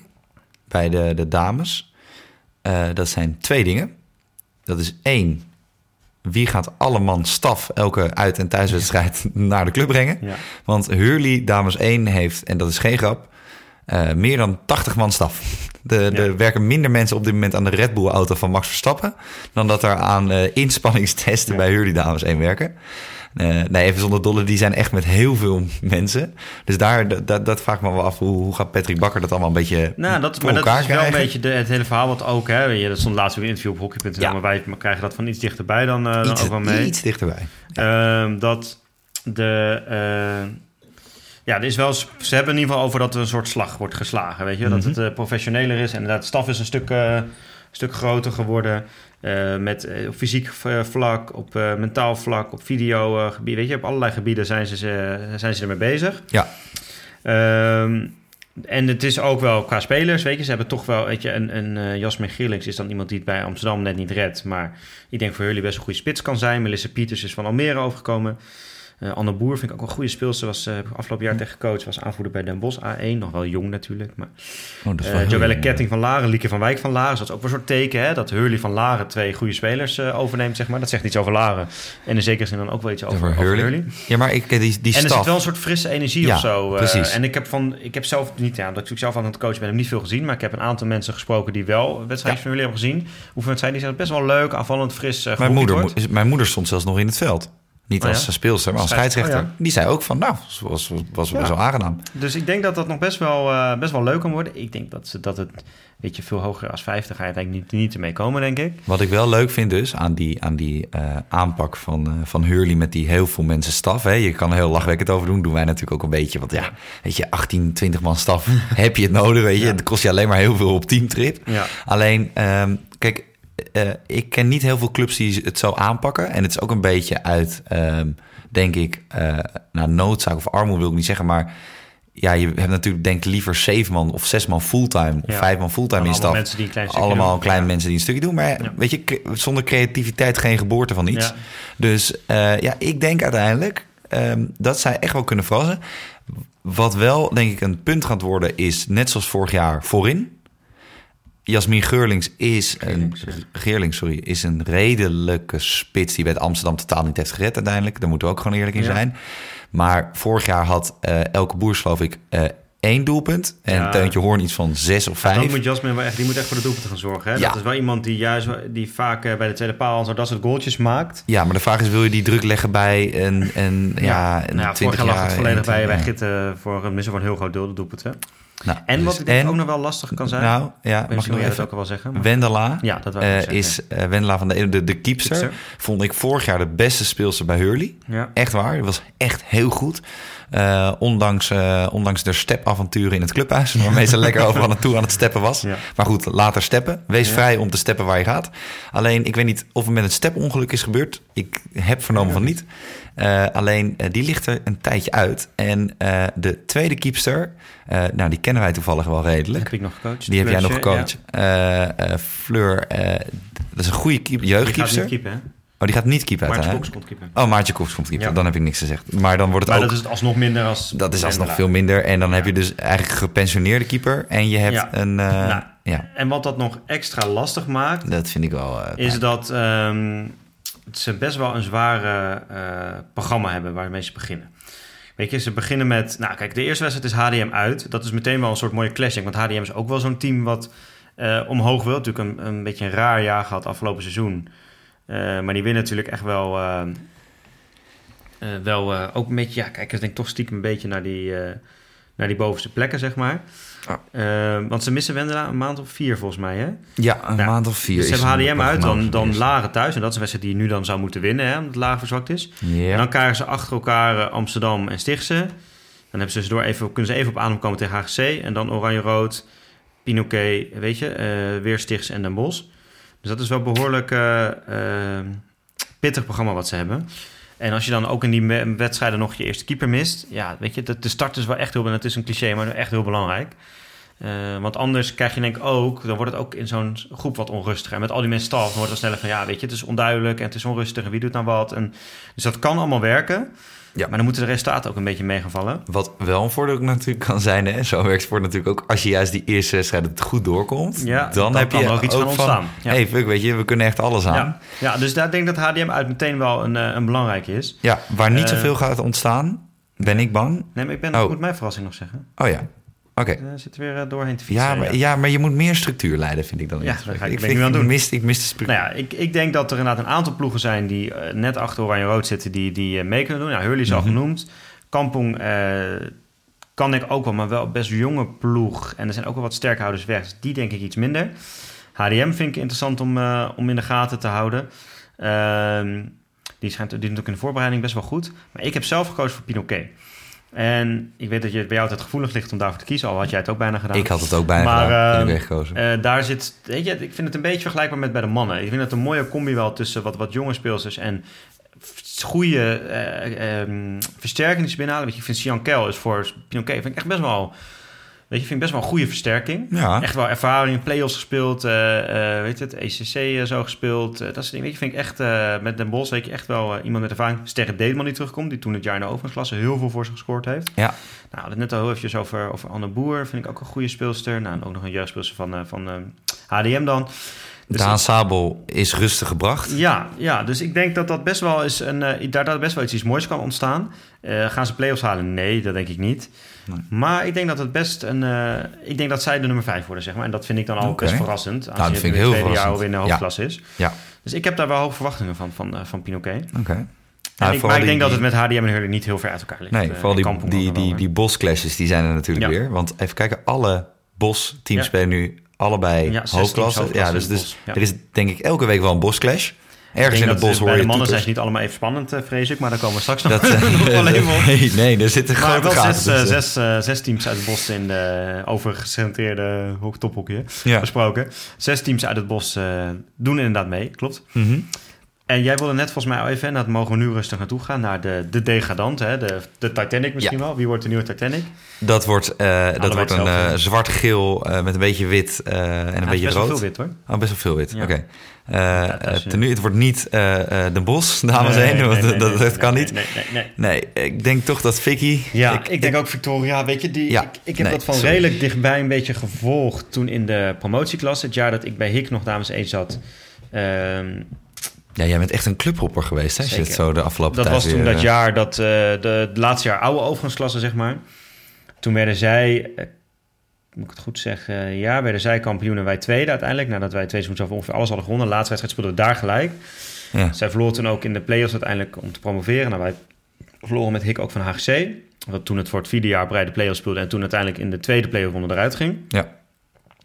bij de, de dames, dat zijn twee dingen. Dat is één, wie gaat alle man staf elke uit- en thuiswedstrijd [LAUGHS] naar de club brengen? Ja. Want Hurley, dames 1, heeft, en dat is geen grap, eh, meer dan 80 man staf. De, Ja. Er werken minder mensen op dit moment aan de Red Bull-auto van Max Verstappen... dan dat er aan eh, inspanningstesten Ja. bij Hurley, dames 1 werken. Eh, nee, even zonder dolle, die zijn echt met heel veel mensen. Dus daar, dat, dat, vraag ik me wel af, hoe, hoe gaat Patrick Bakker dat allemaal een beetje Nou, dat, maar dat is wel een beetje de, het hele verhaal wat ook... Hè, je, dat stond laatst ook in een interview op hockey.nl... Ja. maar wij krijgen dat van iets dichterbij dan, dan iets, ook wel mee. iets dichterbij. Ehm, dat de... ja, er is wel, ze hebben in ieder geval over dat er een soort slag wordt geslagen. Weet je? Dat Mhm. het eh, professioneler is. En inderdaad, de staf is een stuk, eh, stuk groter geworden. eh, met op fysiek vlak, op mentaal vlak, op video eh, gebied. Weet je, op allerlei gebieden zijn ze, zijn ze ermee bezig. Ja. Ehm, en het is ook wel qua spelers, weet je, ze hebben toch wel, weet je, een, een Jasmin Geerlings is dan iemand die het bij Amsterdam net niet redt. Maar ik denk voor jullie best een goede spits kan zijn. Melissa Pieters is van Almere overgekomen. Eh, Anne Boer vind ik ook een goede speelster. Was eh, afgelopen jaar tegen coach, was aanvoerder bij Den Bosch A1. Nog wel jong natuurlijk. Maar Oh, is wel eh Joelle Ketting van Laren, Lieke van Wijk van Laren. Dus dat is ook wel een soort teken, hè? Dat Hurley van Laren twee goede spelers overneemt, zeg maar. Dat zegt iets over Laren. En in zekere zin dan ook wel iets over, Hurley. Hurley. Ja, maar ik, die, die En er staf... zit wel een soort frisse energie Ja, of zo. precies. en ik heb, van, ik heb zelf niet, ja, dat ik zelf aan het coachen ben, heb niet veel gezien. Maar ik heb een aantal mensen gesproken die wel wedstrijden van jullie hebben gezien. Oefenwedstrijden, die zijn best wel leuk, aanvallend, fris. eh, Mijn moeder, wordt. mijn moeder stond zelfs nog in het veld. Niet Oh als ja? speelster, maar als Scheids- scheidsrechter. oh Die zei ook van, nou, was, was, best wel aangenaam. Dus ik denk dat dat nog best wel, eh, best wel leuk kan worden. Ik denk dat, ze, dat het, weet je, veel hoger als 50 ga je uiteindelijk niet, niet ermee komen, denk ik. Wat ik wel leuk vind dus aan die, aan die eh, aanpak van, eh, van Hurley met die heel veel mensen staf. Hè. Je kan er heel lachwekkend over doen. Doen wij natuurlijk ook een beetje. Want ja, weet je, 18, 20 man staf. [LAUGHS] heb je het nodig, weet je. Het kost je alleen maar heel veel op teamtrip. Ja. Alleen, ehm, kijk, eh, ik ken niet heel veel clubs die het zo aanpakken. En het is ook een beetje uit, ehm, denk ik, nou, noodzaak of armoede wil ik niet zeggen. Maar ja, je hebt natuurlijk, denk liever zeven man of zes man fulltime. Of Ja. vijf man fulltime in staf. mensen die een klein Allemaal doen. kleine Ja. mensen die een stukje doen. Maar Ja. weet je, zonder creativiteit geen geboorte van iets. Dus eh, ja, ik denk uiteindelijk ehm, dat zij echt wel kunnen verrassen. Wat wel, denk ik, een punt gaat worden is, net zoals vorig jaar, voorin. Jasmin Geurlings is een, Geerlings, sorry, is een redelijke spits die bij het Amsterdam totaal niet heeft gered uiteindelijk. Daar moeten we ook gewoon eerlijk in Ja. zijn. Maar vorig jaar had eh, Elke Boers, geloof ik, eh, één doelpunt. En Ja. Teuntje Hoorn iets van zes of vijf. Dan moet Jasmin wel echt, die moet echt voor de doelpunten gaan zorgen. Hè? Ja. Dat is wel iemand die juist die vaak eh, bij de tweede paal en dat soort goaltjes maakt. Ja, maar de vraag is, wil je die druk leggen bij een, een ja, een nou, ja, 20 vorig jaar lag het volledig bij, bij 21 Gitten voor een missen voor een heel groot deel de doelpunten. Nou, En dus- wat ik denk en- ook nog wel lastig kan zijn. Nou, ja, mag ik nog dat even? ook wel zeggen. maar- Wendela Ja, dat eh, is eh, Wendela van de, de, de keepster. Keepster. Vond ik vorig jaar de beste speelster bij Hurley. Ja. Echt waar, het was echt heel goed. Eh, ondanks, eh, ondanks de stepavonturen in het clubhuis, waarmee ze lekker overal naartoe aan het steppen was. Ja. Maar goed, later steppen. Wees Ja. vrij om te steppen waar je gaat. Alleen, ik weet niet of er met een stepongeluk is gebeurd. Ik heb vernomen van niet. Eh, alleen, die ligt er een tijdje uit. En de tweede keepster, nou, die kennen wij toevallig wel redelijk. heb ik nog gecoacht. Die heb jij nog gecoacht. Fleur, dat is een goede keep, Ja. Die gaat jeugdkeepster. niet hè? Oh, die gaat niet keeper Maartje uiteindelijk. Koks komt keeper. Oh, Maartje Koks komt keeper. Ja. Dan heb ik niks gezegd. Maar dan wordt het Maar ook... dat is het alsnog minder als... Dat is alsnog veel minder. En dan heb je dus eigenlijk gepensioneerde keeper. En je hebt Ja. een... eh, Nou, ja, En wat dat nog extra lastig maakt, dat vind ik wel... eh, is dat ehm, ze best wel een zware eh, programma hebben waarmee ze beginnen. Weet je, ze beginnen met... Nou, kijk, de eerste wedstrijd is HDM uit. Dat is meteen wel een soort mooie clashing. Want HDM is ook wel zo'n team wat omhoog wil. Natuurlijk een, een beetje een raar jaar gehad afgelopen seizoen. Eh, maar die winnen natuurlijk echt wel... eh, eh, wel ook een beetje... Ja, kijk, ik denk toch stiekem een beetje naar die, naar die bovenste plekken, zeg maar. Want ze missen Wendela een maand of vier, volgens mij, hè? Ja, een maand of vier. Dus ze hebben HDM uit, dan, dan. Laren thuis. En dat is een wedstrijd die je nu dan zou moeten winnen, hè, omdat Laren verzwakt is. En dan krijgen ze achter elkaar Amsterdam en Stichtse. Dan hebben ze dus door even, kunnen ze even op adem komen tegen HGC. En dan Oranje-Rood, Pinoquet, weet je, weer Stichtse en Den Bosch. Dus dat is wel behoorlijk eh, eh, pittig programma wat ze hebben. En als je dan ook in die wedstrijden nog je eerste keeper mist... ja, weet je, de, start is wel echt heel... en het is een cliché, maar echt heel belangrijk. Eh, want anders krijg je denk ik ook... dan wordt het ook in zo'n groep wat onrustiger. En met al die mensen staf, dan wordt het sneller van... ja, weet je, het is onduidelijk en het is onrustig... en wie doet nou wat. En, dus dat kan allemaal werken. Ja. Maar dan moeten de resultaten ook een beetje mee gaan vallen. Wat wel een voordeel natuurlijk kan zijn, hè? zo werkt sport natuurlijk ook. Als je juist die eerste wedstrijd het goed doorkomt, Ja, dan, dan heb je er ook iets van, ontstaan. Ja. hey, fuck, weet je, we kunnen echt alles aan. Ja, ja, dus daar denk ik dat HDM uit meteen wel een, eh, een belangrijke is. Ja, waar niet Eh, zoveel gaat ontstaan, ben ik bang. Nee, maar ik, ben, Oh. moet mijn verrassing nog zeggen. Oh ja, oké. Ik zit er weer eh, doorheen te fietsen. Ja, maar, ja, maar je moet meer structuur leiden, vind ik dan. Ja, dat ga ik- ik nu aan ik, doen. mis, ik mis de structuur. Nou ja, ik, ik denk dat er inderdaad een aantal ploegen zijn die eh, net achter Oranje-Rood zitten, die, die eh, mee kunnen doen. Ja, Hurley is al Mhm. genoemd. Kampong eh, kan ik ook wel, maar wel best jonge ploeg. En er zijn ook wel wat sterkhouders weg. Dus die denk ik iets minder. HDM vind ik interessant om, eh, om in de gaten te houden. Ehm, die, schijnt, die ook in de voorbereiding best wel goed. Maar ik heb zelf gekozen voor Pinoquet. En ik weet dat je bij jou altijd gevoelig ligt om daarvoor te kiezen. Al had jij het ook bijna gedaan. ik had het ook bijna Maar, gedaan, ehm, weggekozen. Eh, daar zit, weet je, ik vind het een beetje vergelijkbaar met bij de mannen. Ik vind het een mooie combi wel tussen wat, wat jonge speelsters en goede eh, ehm, versterking die ze binnenhalen. Weet je, ik vind Sian Kel is voor Pinoquet vind ik echt best wel, weet je, vind ik best wel een goede versterking. ja, Echt wel ervaring, play-offs gespeeld, eh, weet het, ECC eh, zo gespeeld. dat soort dingen, weet je, vind ik echt, met Den Bos weet je echt wel iemand met ervaring. Sterre Dedeman die terugkomt, die toen het jaar in de overgangsklasse heel veel voor ze gescoord heeft. Ja. Nou, het net al heel eventjes over, over Anne Boer, vind ik ook een goede speelster. Nou, en ook nog een jeugdspeelster van, van HDM dan. Dus Daan Sabel is rustig gebracht. ja, ja, dus ik denk dat dat best wel is een, daar, daar best wel iets, iets moois kan ontstaan. Gaan ze play-offs halen? Nee, dat denk ik niet. Nee. Maar ik denk dat het best een. eh, ik denk dat zij de nummer 5 worden, zeg maar. En dat vind ik dan al Oké. best verrassend. Als dat je vind ik heel tweede jaar verrassend. alweer in de Ja. hoofdklasse is. Ja. Dus ik heb daar wel hoge verwachtingen van, van, eh, van Pinoquet. Oké. En Nou, ik, maar ik die- denk dat het met HDM en Hurley niet heel ver uit elkaar ligt. Nee, Eh, vooral die, die, ook die, die bosclashes, die zijn er natuurlijk Ja. weer. Want even kijken, alle bos-teams spelen nu allebei hoofdklasse. Ja, dus, dus er is denk ik elke week wel een bosclash. Ergens in het bos ze- hoor bij je de mannen zijn toeters. ze niet allemaal even spannend, eh, vrees ik. Maar daar komen we straks [LAUGHS] nog, Dat, eh, nog wel even op. [LAUGHS] nee, nee, er zitten grote wel zes, eh, zes, eh, zes teams uit het bos in de overgecentreerde tophokje Ja. besproken. Zes teams uit het bos eh, doen inderdaad mee, klopt. Mhm. En jij wilde net volgens mij al even, en dat mogen we nu rustig naartoe gaan, naar de, de degradant, hè? De, de Titanic misschien Ja. wel. Wie wordt de nieuwe Titanic? Dat wordt, eh, dat wordt een eh, zwart-geel eh, met een beetje wit en een Ja, het is beetje best wel rood. veel wit hoor. Oh, best wel veel wit. Ja. Oké. Ten nu, het wordt niet Den Bos, [LAUGHS] dames en heren, want nee, dat, nee, dat nee, kan niet. Nee, nee, nee. Nee, ik denk toch dat Vicky... Ja, ik, denk ook Victoria, weet je, die, Ja, ik, ik heb dat van sorry. redelijk dichtbij een beetje gevolgd toen in de promotieklasse. Het jaar dat ik bij Hik nog dames 1 zat. Ehm, Ja, jij bent echt een clubhopper geweest, hè? Als je het zo de afgelopen dat tijd was toen weer, dat eh, jaar, dat, eh, de, laatste jaar oude overgangsklasse, zeg maar. Toen werden zij, eh, moet ik het goed zeggen, ja, werden zij kampioen en wij tweede uiteindelijk. Nadat wij twee seizoenen ongeveer alles hadden gewonnen. De laatste wedstrijd speelden we daar gelijk. Ja. Zij verloor toen ook in de play-offs uiteindelijk om te promoveren. Nou, wij verloren met Hik ook van HGC. Wat toen het voor het vierde jaar bij de play-offs speelde... en toen uiteindelijk in de tweede play-off ronde eruit ging. Ja.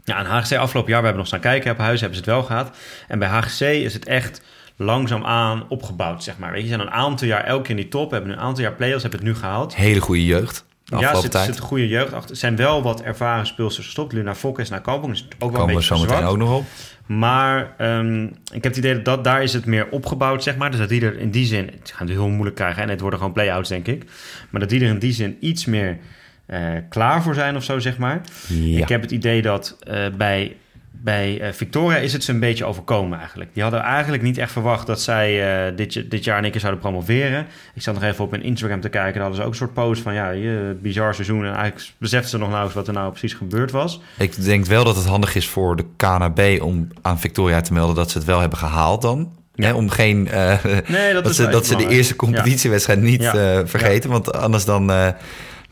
Ja, en HGC afgelopen jaar, we hebben nog staan kijken. Op huis hebben ze het wel gehad. En bij HGC is het echt langzaamaan opgebouwd, zeg maar. Weet je, zijn een aantal jaar elke keer in die top. Hebben een aantal jaar play-offs, hebben het nu gehaald. Hele goede jeugd. Ja, zit, zit een goede jeugd achter. Er zijn wel wat ervaren speelsters gestopt. Luna Fokke is naar Kampong. Is ook wel Komen een we beetje zo meteen ook nog op. Maar ehm, ik heb het idee dat, dat daar is het meer opgebouwd, zeg maar. Dus dat die er in die zin... Het gaan het heel moeilijk krijgen en het worden gewoon play-outs, denk ik. Maar dat die er in die zin iets meer eh, klaar voor zijn of zo, zeg maar. Ja. Ik heb het idee dat eh, bij, bij eh, Victoria is het ze een beetje overkomen eigenlijk. Die hadden eigenlijk niet echt verwacht dat zij eh, dit, dit jaar in één keer zouden promoveren. Ik zat nog even op hun Instagram te kijken. Daar hadden ze ook een soort post van... ja, je, bizar seizoen. En eigenlijk beseften ze nog nauwelijks wat er nou precies gebeurd was. Ik denk wel dat het handig is voor de KNB om aan Victoria te melden dat ze het wel hebben gehaald dan. Ja. Hè, om geen... eh, Nee, dat, [LAUGHS] ze, dat ze de eerste competitiewedstrijd niet Ja. vergeten. Want anders dan...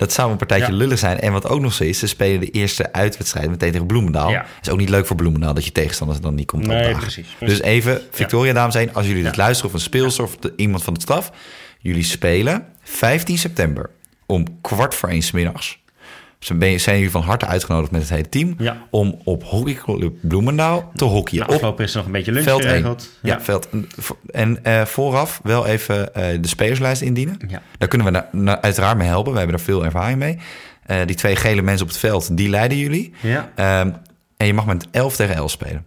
dat zou een partijtje Ja. lullig zijn. En wat ook nog zo is, ze spelen de eerste uitwedstrijd meteen tegen Bloemendaal. Ja. is ook niet leuk voor Bloemendaal dat je tegenstanders dan niet komt Nee, opdagen. precies. Dus even, Victoria, dames en heren, als jullie dit luisteren of een speelster of de- iemand van het staf. Jullie spelen 15 september om kwart voor één 's ben je, zijn jullie van harte uitgenodigd met het hele team Ja. om op hockeyclub Bloemendaal te hockeyen. Nou, op afgelopen is nog een beetje lunch veld 1. geregeld. Ja, veld. En eh, vooraf wel even eh, de spelerslijst indienen. Ja. Daar kunnen we na- na- uiteraard mee helpen. We hebben er veel ervaring mee. Eh, die twee gele mensen op het veld, die leiden jullie. Ja. Ehm, en je mag met 11 tegen 11 spelen.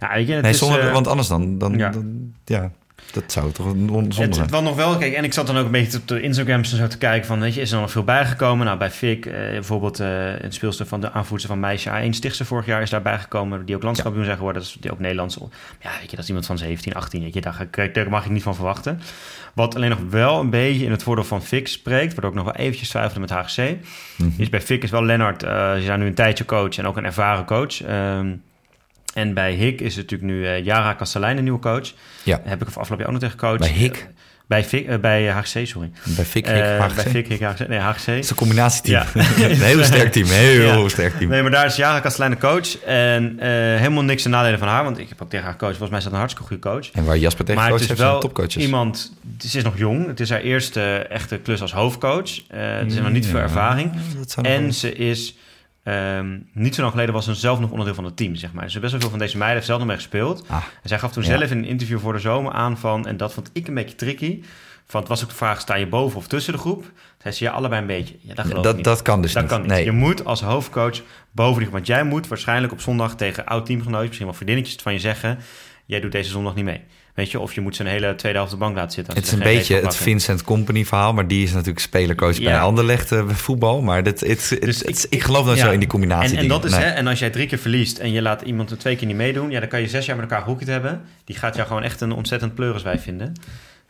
Ja, weet je, het Nee, zonder, want anders dan, dan, ja. dan- ja, dat zou toch een zonde Het, zijn. het was nog wel, kijk, en ik zat dan ook een beetje op de Instagrams en zo te kijken van, weet je, is er nog veel bijgekomen? Nou, bij Fik, eh, bijvoorbeeld eh een speelster van de aanvoerster van Meisje A1 Stichtse vorig jaar is daarbij gekomen, die ook landskampioen zijn geworden, dat is die ook Nederlands. Ja, weet je, dat is iemand van 17, 18, weet je, daar, daar mag ik niet van verwachten. Wat alleen nog wel een beetje in het voordeel van Fik spreekt, waardoor ik nog wel eventjes twijfelde met HGC, Mhm. is bij Fik is wel Lennart, eh ze zijn nu een tijdje coach en ook een ervaren coach. Ehm, en bij Hik is het natuurlijk nu eh Jara Kastelein, de nieuwe coach. Ja. Heb ik afgelopen jaar ook nog tegen gecoacht. Bij Hik? Eh, bij, Fik, eh, bij HGC, sorry. Bij Fik, Eh, Hik, HGC. Bij Fik, Hik. Nee, HGC. Het is een combinatieteam. Ja. [LAUGHS] een [LAUGHS] heel sterk team. Heel Ja. sterk team. Nee, maar daar is Jara Kastelein de coach. En eh, helemaal niks te nadelen van haar. Want ik heb ook tegen haar gecoacht. Volgens mij is dat een hartstikke goede coach. En waar Jasper tegen maar coach het is heeft, wel topcoaches. iemand... Ze is nog jong. Het is haar eerste echte klus als hoofdcoach. Eh er is nog niet veel ervaring. En ze is... ehm, niet zo lang geleden was ze zelf nog onderdeel van het team, zeg maar. Dus best wel veel van deze meiden heeft zelf nog mee gespeeld. Ah, En zij gaf toen Ja. zelf in een interview voor de zomer aan van... en dat vond ik een beetje tricky... van het was ook de vraag, sta je boven of tussen de groep? Zei ze, ja, allebei een beetje. Ja, dat dat, niet. dat kan dus Dat niet. kan niet. Nee. Je moet als hoofdcoach boven die groep. Want jij moet waarschijnlijk op zondag tegen oud-teamgenootjes... misschien wel vriendinnetjes van je zeggen... jij doet deze zondag niet mee. Weet je, of je moet zijn hele tweede helft de bank laten zitten. Het is een beetje het. Vincent Company verhaal, maar die is natuurlijk spelercoach bij Ja. een ander legde voetbal. Maar dit, het, Dus het- ik- ik geloof ja. zo in die combinatie. En, en dat is, Nee. hè, en als jij drie keer verliest en je laat iemand er twee keer niet meedoen, ja, dan kan je zes jaar met elkaar hoekje hebben. Die gaat jou gewoon echt een ontzettend pleuriswijf vinden.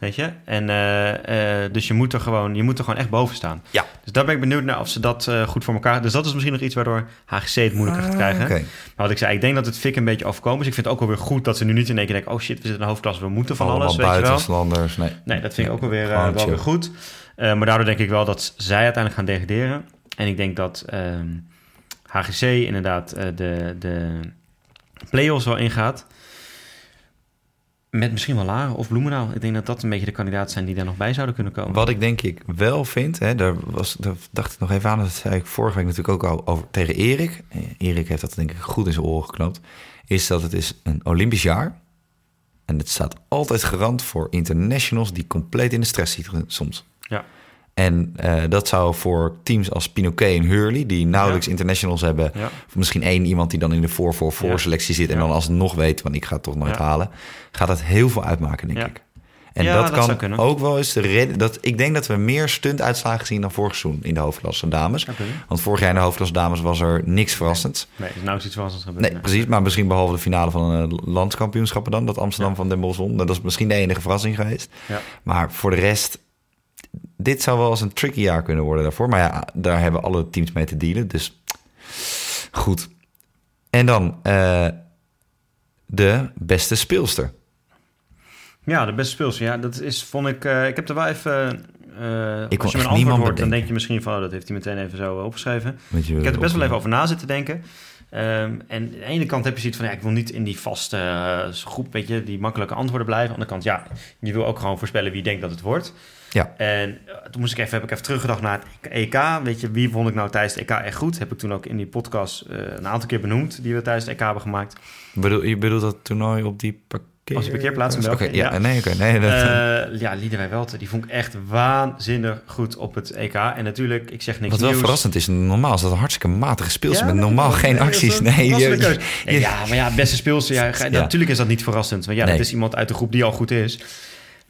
Weet je? En eh, eh, dus je moet er gewoon, je moet er gewoon echt boven staan. Ja. Dus daar ben ik benieuwd naar of ze dat eh, goed voor elkaar. Dus dat is misschien nog iets waardoor HGC het moeilijker gaat Ah, krijgen. oké. Maar wat ik zei, ik denk dat het fik een beetje overkomen is. Ik vind het ook wel weer goed dat ze nu niet in één keer denken: oh shit, we zitten in een hoofdklasse, we moeten van Allemaal alles. Weet je wel. buitenlanders. Nee. Nee, dat vind ik ook wel weer, Gewoon wel weer goed. Maar daardoor denk ik wel dat zij uiteindelijk gaan degraderen. En ik denk dat ehm, HGC inderdaad eh, de, de play-offs wel ingaat. Met misschien wel Laren of Bloemendaal. Ik denk dat dat een beetje de kandidaten zijn die daar nog bij zouden kunnen komen. Wat ik denk ik wel vind, hè, daar, was, daar dacht ik nog even aan, dat zei ik vorige week natuurlijk ook al over, tegen Erik. Eh, Erik heeft dat denk ik goed in zijn oren geknoopt. Is dat het is een Olympisch jaar. En het staat altijd garant voor internationals die compleet in de stress zitten soms. Ja. En eh, dat zou voor teams als Pinoquet en Hurley, die nauwelijks Ja. internationals hebben, Ja. of misschien één iemand die dan in de voor voor voor Ja. selectie zit en dan alsnog weet, want ik ga het toch nooit halen, gaat dat heel veel uitmaken, denk ik. En Ja, dat, dat kan ook wel eens de reden. Dat, ik denk dat we meer stuntuitslagen zien dan vorig seizoen in de hoofdklasse dames. Want vorig jaar in de hoofdklasse dames was er niks verrassends. Nee, dus nou is iets verrassends gebeurd. Nee, precies. Maar misschien behalve de finale van een landskampioenschappen dan. Dat Amsterdam Ja. van Den Bosch won. Dat is misschien de enige verrassing geweest. Ja. Maar voor de rest... Dit zou wel eens een tricky jaar kunnen worden daarvoor. Maar ja, daar hebben alle teams mee te dealen. Dus goed. En dan eh, de beste speelster. Ja, de beste speelster. Ja, dat is, vond ik... eh, ik heb er wel even... eh kon als je mijn antwoord niemand hoort, dan denk je misschien van... oh, dat heeft hij meteen even zo opgeschreven. Je, Ik heb er best wel even over na zitten denken. Ehm, en aan de ene kant heb je zoiets van... Ja, ik wil niet in die vaste eh, groep, weet je... die makkelijke antwoorden blijven. Aan de andere kant, ja... je wil ook gewoon voorspellen wie denkt dat het wordt. Ja. En eh, toen moest ik even, heb ik even teruggedacht naar het EK. Weet je, wie vond ik nou tijdens het EK echt goed? Heb ik toen ook in die podcast eh, een aantal keer benoemd... die we tijdens het EK hebben gemaakt. Bedoel, je bedoelt dat toernooi op die Op die parkeerplaats in Oké, België, ja, ja. nee, oké. nee, dat, Eh, ja, Liederwij Welte, die vond ik echt waanzinnig goed op het EK. En natuurlijk, ik zeg niks Wat wel nieuws. verrassend is, normaal is dat een hartstikke matige speelster Ja, met normaal geen nee, acties. Nee, je- ja, maar ja, beste speelster. Ja. Natuurlijk is dat niet verrassend. Want ja, dat is iemand uit de groep die al goed is.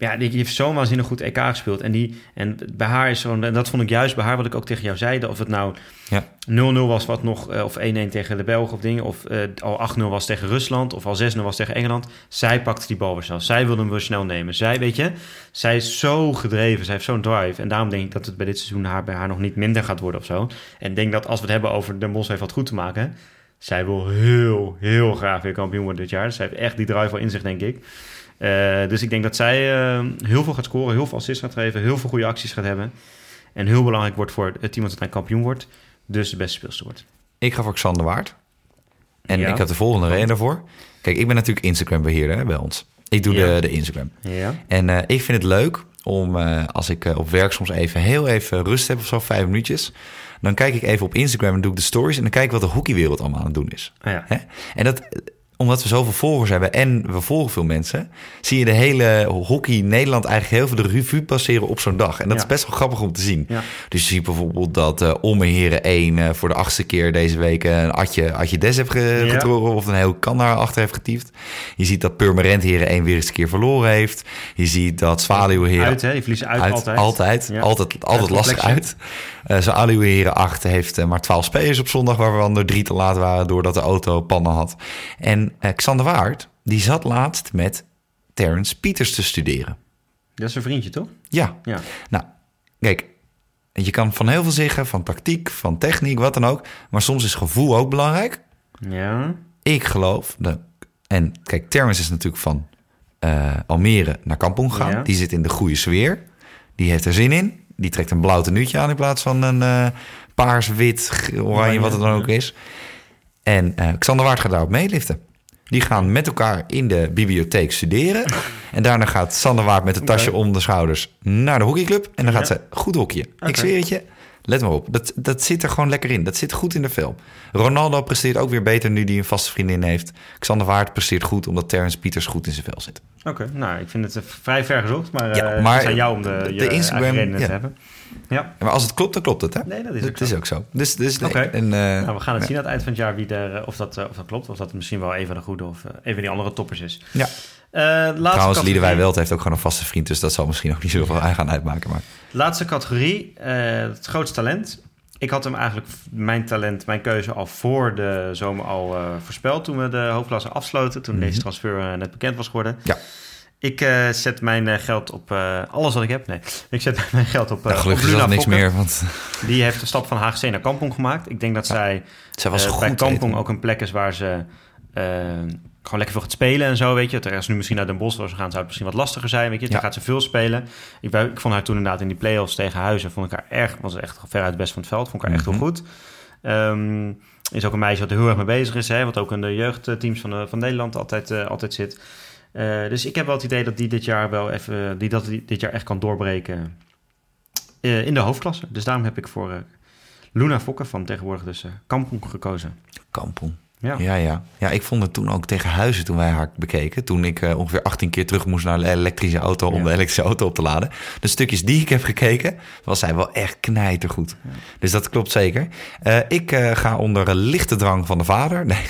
Ja, die, heeft zo'n waanzinnig goed EK gespeeld. En, die, en bij haar is zo'n... En dat vond ik juist bij haar, wat ik ook tegen jou zei. Of het nou Ja. 0-0 was wat nog... eh, Of 1-1 tegen de Belgen of dingen. Of eh, al 8-0 was tegen Rusland. Of al 6-0 was tegen Engeland. Zij pakte die bal weer snel. Zij wilde hem weer snel nemen. Zij, weet je... Zij is zo gedreven. Zij heeft zo'n drive. En daarom denk ik dat het bij dit seizoen haar, bij haar nog niet minder gaat worden of zo. En denk dat als we het hebben over Den Bosch heeft wat goed te maken... Zij wil heel, heel graag weer kampioen worden dit jaar. Zij heeft echt die drive wel in zich, denk ik. Eh, dus ik denk dat zij eh, heel veel gaat scoren, heel veel assists gaat geven, heel veel goede acties gaat hebben. En heel belangrijk wordt voor het team dat uiteindelijk kampioen wordt. Dus de beste speelster wordt. Ik ga voor Xander Waard. En Ja. ik heb de volgende reden daarvoor. Kijk, ik ben natuurlijk Instagram-beheerder hè, bij ons. Ik doe Ja. de, de Instagram. Ja. En eh, ik vind het leuk om, als ik op werk soms even heel even rust heb of zo, vijf minuutjes. Dan kijk ik even op Instagram en doe ik de stories. En dan kijk ik wat de hockeywereld allemaal aan het doen is. Ah, ja. Hè? En dat, omdat we zoveel volgers hebben en we volgen veel mensen, zie je de hele hockey Nederland eigenlijk heel veel de revue passeren op zo'n dag. En dat Ja. is best wel grappig om te zien. Ja. Dus je ziet bijvoorbeeld dat eh Ommeheeren 1 eh, voor de achtste keer deze week eh, een Adje, Adje Des heeft ge- Ja. getrokken of een heel kan achter heeft getiefd. Je ziet dat Purmerend Heren 1 weer eens een keer verloren heeft. Je ziet dat Zwaluwenheren Uit, hè? Die verliezen uit, altijd. Altijd, altijd, altijd Uit lastig uit. Uh, Zo'n Aluheren 8 heeft eh, maar 12 spelers op zondag... waarvan er drie te laat waren doordat de auto pannen had. En eh, Xander Waard, die zat laatst met Terrence Pieters te studeren. Dat is een vriendje, toch? Ja, Ja. nou, kijk, je kan van heel veel zeggen, van tactiek, van techniek, wat dan ook. Maar soms is gevoel ook belangrijk. Ja. Ik geloof, dat, en kijk, Terrence is natuurlijk van eh, Almere naar Kampong gegaan. Ja. Die zit in de goede sfeer. Die heeft er zin in. Die trekt een blauw tenuutje aan in plaats van een eh, paars, wit, oranje, wat het dan ook is. En eh, Xander Waard gaat daarop meeliften. Die gaan met elkaar in de bibliotheek studeren. [LAUGHS] en daarna gaat Sander Waard met een tasje om de schouders naar de hockeyclub. En dan gaat ze goed hockeyen. Ik zweer het je. Let maar op. Dat, dat zit er gewoon lekker in. Dat zit goed in de film. Ronaldo presteert ook weer beter nu hij een vaste vriendin heeft. Xander Waard presteert goed omdat Terrence Pieters goed in zijn vel zit. Oké, nou, ik vind het eh, vrij ver gezocht. Maar, Ja, eh, maar het is aan jou om de, de Instagram, ja. te hebben. Ja, Maar als het klopt, dan klopt het, hè? nee, dat is dat ook is zo. ook zo. Dus, dus nee. Oké. En, eh, Nou, we gaan het ja. zien aan het eind van het jaar wie er, of, dat, of dat klopt. Of dat het misschien wel een van de goede of een van die andere toppers is. Ja. Eh, laatste Trouwens, Liedewij Welt heeft ook gewoon een vaste vriend, dus dat zal misschien ook niet zoveel aan gaan uitmaken. Maar Laatste categorie, eh, het grootste talent. Ik had hem eigenlijk, mijn talent, mijn keuze al voor de zomer al eh, voorspeld. Toen we de hoofdklasse afsloten, toen Mhm. deze transfer eh, net bekend was geworden. Ja. Ik zet mijn geld op alles wat ik heb. Nee, [LAUGHS] ik zet mijn geld op, ja, gelukkig op is Luna dat niks Fokker. meer, want Die heeft de stap van HGC naar Kampong gemaakt. Ik denk dat Ja. zij zij was goed. bij Kampong ook een plek is waar ze gewoon lekker veel gaat spelen en zo, weet je. Terwijl ze nu misschien naar Den Bosch zou gaan, zou het misschien wat lastiger zijn, weet je. Ja. gaat ze veel spelen. Ik, ik vond haar toen inderdaad in die play-offs tegen Huizen, vond ik haar erg, was echt veruit het best van het veld, vond ik haar echt Mhm. heel goed. Ehm, is ook een meisje wat er heel erg mee bezig is, hè, wat ook in de jeugdteams van, eh, van Nederland altijd, eh, altijd zit. Eh, dus ik heb wel het idee dat die dit jaar wel even, die dat die dit jaar echt kan doorbreken in de hoofdklasse. Dus daarom heb ik voor Luna Fokker van tegenwoordig dus Kampong gekozen. Kampong. Ja. Ja, ja. Ja, ik vond het toen ook tegen Huizen toen wij haar bekeken. Toen ik eh, ongeveer 18 keer terug moest naar de elektrische auto om Ja. de elektrische auto op te laden. De stukjes die ik heb gekeken, was zij wel echt knijtergoed. Dus dat klopt zeker. Eh, ik eh, ga onder een lichte drang van de vader. [LAUGHS] Nee.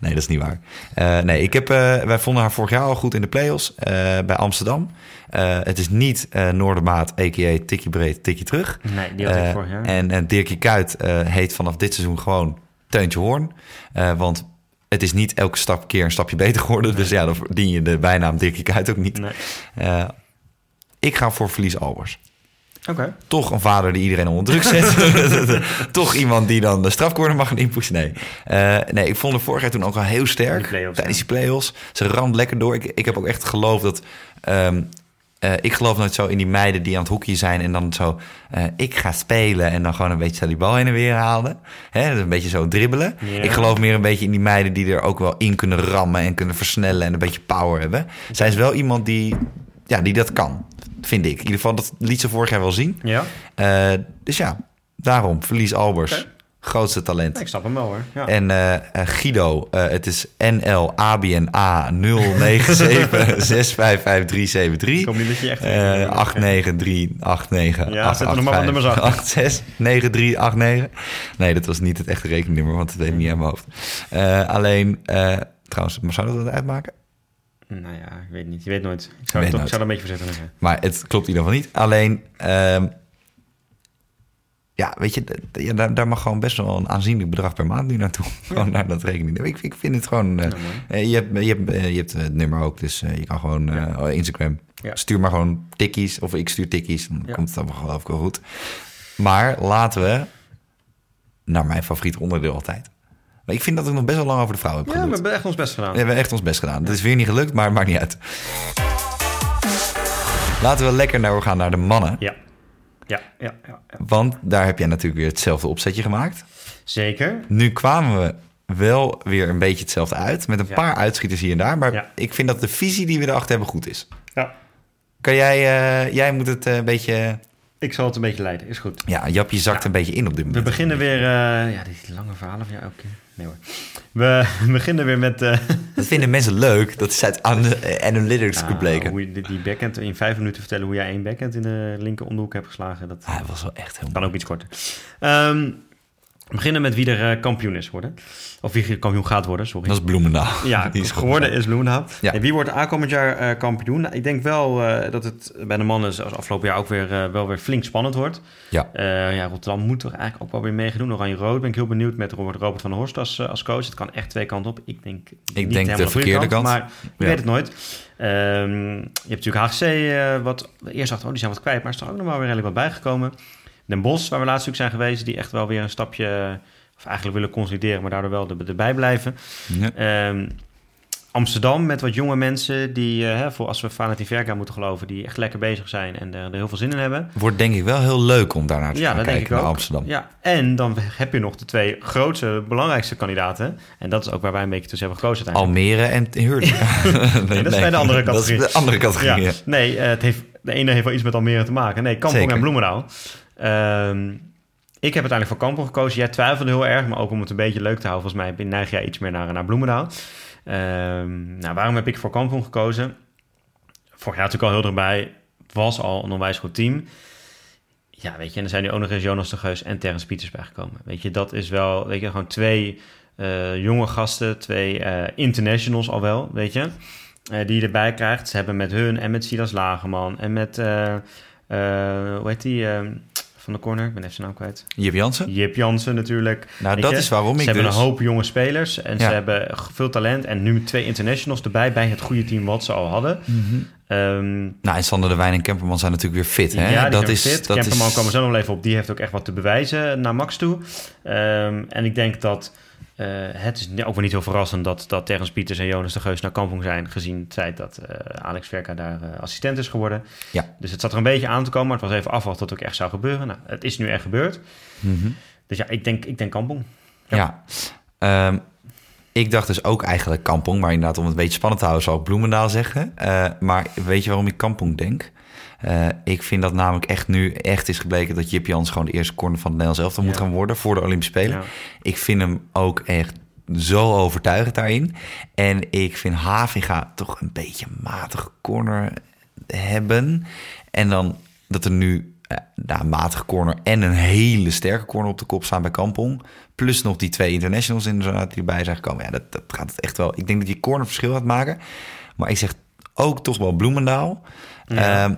Nee, dat is niet waar. Nee, ik heb, wij vonden haar vorig jaar al goed in de play-offs bij Amsterdam. Het is niet Noordermaat, a.k.a. tikje breed, tikje terug. Nee, die had ik vorig jaar. En, en Dirkie Kuyt eh, heet vanaf dit seizoen gewoon Teuntje Hoorn. Eh, want het is niet elke stap keer een stapje beter geworden. Dus ja, dan verdien je de bijnaam Dirkie Kuyt ook niet. Nee. Eh, ik ga voor Verlies Albers. Oké. Toch een vader die iedereen onder druk zet. [LAUGHS] Toch iemand die dan de strafcorner mag gaan inpushen. Nee. Eh, nee, ik vond haar vorig jaar toen ook al heel sterk. Die tijdens die play-offs. Ze ramt lekker door. Ik, ik heb ook echt geloofd dat... ehm, eh, ik geloof nooit zo in die meiden die aan het hoekje zijn... en dan zo, eh, ik ga spelen... en dan gewoon een beetje die bal heen en weer halen. Hè, een beetje zo dribbelen. Ja. Ik geloof meer een beetje in die meiden... die er ook wel in kunnen rammen en kunnen versnellen... en een beetje power hebben. Zij is wel iemand die, ja, die dat kan, vind ik. In ieder geval, dat liet ze vorig jaar wel zien. Ja, Eh, dus ja, daarom. Verlies Albers. Grootste talent. ik snap hem wel hoor. Ja. En eh, eh, Guido, eh, het is NLABNA 097 ik hoop niet dat je echt... Eh 89389 Ja, zet er nog maar wat nummers achter. 869389. Nee, dat was niet het echte rekeningnummer, want het weet ik niet aan mijn hoofd. Alleen, trouwens, maar zou dat het uitmaken? Nou ja, ik weet niet. Je weet nooit. Ik zou, Weet toch, nooit. ik zou er een beetje voorzichtig zijn. Maar het klopt in ieder geval niet. Alleen, ehm, ja, weet je, ja, daar, daar mag gewoon best wel een aanzienlijk bedrag per maand nu naartoe. [LAUGHS] Gewoon naar dat rekening. Ik, ik vind het gewoon... eh, Ja, eh, je, hebt, je, hebt, eh, je hebt het nummer ook, dus je kan gewoon oh, Instagram. Stuur maar gewoon tikkies, of ik stuur tikkies. Dan komt het dan geloof ik wel goed. Maar laten we naar mijn favoriete onderdeel altijd. Maar ik vind dat ik nog best wel lang over de vrouw heb Ja, we gedaan. hebben echt ons best gedaan. We hebben echt ons best gedaan. Het is weer niet gelukt, maar maakt niet uit. Laten we lekker naar gaan naar de mannen. Ja. Ja, ja, ja, ja. Want daar heb jij natuurlijk weer hetzelfde opzetje gemaakt. Zeker. Nu kwamen we wel weer een beetje hetzelfde uit. Met een Ja. paar uitschieters hier en daar. Maar Ja. ik vind dat de visie die we erachter hebben goed is. Ja. Kan jij, eh, jij moet het eh, een beetje... Ik zal het een beetje leiden. Is goed. Ja, Japje zakt Ja. een beetje in op dit We moment. beginnen weer... eh, ja, die lange verhalen van jou elke keer. Nee hoor. [LAUGHS] We beginnen weer met... eh [LAUGHS] Dat vinden mensen leuk. Dat is uit an- analytics ah, gebleken. hoe je die, backhand in vijf minuten vertellen hoe jij één backhand in de linker onderhoek hebt geslagen. Dat Ah, was wel echt heel kan ook iets korter. Ehm, we beginnen met wie er eh, kampioen is worden. Of wie kampioen gaat worden, sorry. Dat is Bloemendaal. Ja, Die is geworden is Bloemendaal. Ja. En wie wordt aankomend jaar eh, kampioen? Nou, ik denk wel eh, dat het bij de mannen zoals afgelopen jaar ook weer, wel weer flink spannend wordt. Ja. Eh, ja, Rotterdam moet toch eigenlijk ook wel weer meegedoen. Oranje-rood ben ik heel benieuwd met Robert, Robert van der Horst als, als coach. Het kan echt twee kanten op. Ik denk, niet denk helemaal de verkeerde kant. Maar Ja. weet het nooit. Ehm, je hebt natuurlijk HGC, eh, wat eerst dachten, oh, die zijn wat kwijt. Maar er is toch ook nog wel weer redelijk wat bijgekomen. Den Bosch, waar we laatst natuurlijk zijn geweest, die echt wel weer een stapje... Of eigenlijk willen consolideren, maar daardoor wel er- erbij blijven. Ja. Ehm, Amsterdam met wat jonge mensen die, eh, hè, voor als we Vanity Verga moeten geloven, die echt lekker bezig zijn en er, er heel veel zin in hebben. Wordt denk ik wel heel leuk om daarnaar te Ja, gaan dat kijken denk ik naar ook. Amsterdam. Ja, en dan heb je nog de twee grootste, belangrijkste kandidaten. En dat is ook waar wij een beetje tussen hebben gekozen. Almere en Heerlen. [LAUGHS] nee, dat is bij de andere categorie. Dat is de andere categorie. Ja, nee, eh, het heeft, de ene heeft wel iets met Almere te maken. Nee, Kampong en Bloemendaal. Ehm, ik heb uiteindelijk voor Kampong gekozen. Jij twijfelde heel erg, maar ook om het een beetje leuk te houden. Volgens mij neig jij iets meer naar, naar Bloemendaal. Ehm, nou, waarom heb ik voor Kampong gekozen? Vorig jaar natuurlijk al heel erbij. Het was al een onwijs goed team. Ja, weet je, en er zijn nu ook nog eens Jonas de Geus en Terrence Pieters bijgekomen. Weet je, dat is wel, weet je, gewoon twee eh, jonge gasten, twee eh, internationals al wel, weet je. eh, die je erbij krijgt. Ze hebben met hun en met Silas Lagerman en met, hoe heet die, eh, van de corner? Ik ben even zijn naam kwijt. Jip Jansen? Jip Jansen natuurlijk. Nou, dat je, is waarom Ze ik hebben dus... een hoop jonge spelers en Ja. ze hebben veel talent. En nu twee internationals erbij bij het goede team wat ze al hadden. Ehm, Nou, en Sander de Wijn en Kemperman zijn natuurlijk weer fit, hè? ja, die dat zijn is, fit. Dat Kemperman is... komen we zo nog even op. Die heeft ook echt wat te bewijzen naar Max toe. Ehm, en ik denk dat eh, het is ook wel niet heel verrassend dat, dat Terrence Pieters en Jonas de Geus naar Kampong zijn. Gezien het feit dat eh, Alex Verka daar eh, assistent is geworden. Ja. Dus het zat er een beetje aan te komen. Maar het was even afwachten tot het ook echt zou gebeuren. Nou, het is nu echt gebeurd. Mhm. Dus ja, ik denk, ik denk Kampong. Ja. Ehm, ik dacht dus ook eigenlijk Kampong, maar inderdaad om het een beetje spannend te houden zou ik Bloemendaal zeggen. Maar weet je waarom ik Kampong denk? Eh, ik vind dat namelijk echt nu echt is gebleken dat Jip Jans gewoon de eerste corner van het Nederlands elftal moet gaan worden voor de Olympische Spelen. Ja. Ik vind hem ook echt zo overtuigend daarin. En ik vind Havinga toch een beetje matige corner hebben. En dan dat er nu eh, nou, een matige corner en een hele sterke corner op de kop staan bij Kampong. Plus nog die twee internationals inderdaad die erbij zijn gekomen. Ja, dat, dat gaat het echt wel. Ik denk dat die corner verschil gaat maken. Maar ik zeg ook toch wel Bloemendaal. Ja. Ehm,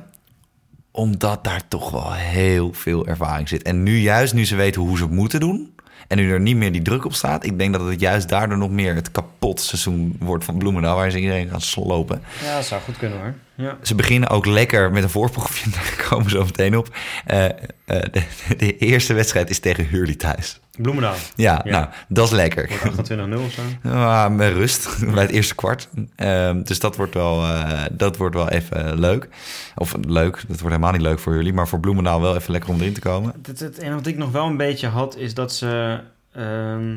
omdat daar toch wel heel veel ervaring zit. En nu juist, nu ze weten hoe ze het moeten doen... en nu er niet meer die druk op staat... ik denk dat het juist daardoor nog meer het kapot seizoen wordt van Bloemendaal... waar ze iedereen gaan slopen. Ja, dat zou goed kunnen hoor. Ja. Ze beginnen ook lekker met een voorproefje. [LAUGHS] Daar komen ze zo meteen op. Eh, eh, de, de eerste wedstrijd is tegen Hurley thuis. Bloemendaal. Ja, Ja. nou, dat is lekker. Wordt 28-0 of zo. Ja, met rust [LAUGHS] bij het eerste kwart. Ehm, dus dat wordt, wel, eh, dat wordt wel even leuk. Of leuk, dat wordt helemaal niet leuk voor jullie. Maar voor Bloemendaal wel even lekker om erin te komen. Het, het enige wat ik nog wel een beetje had, is dat ze... ehm,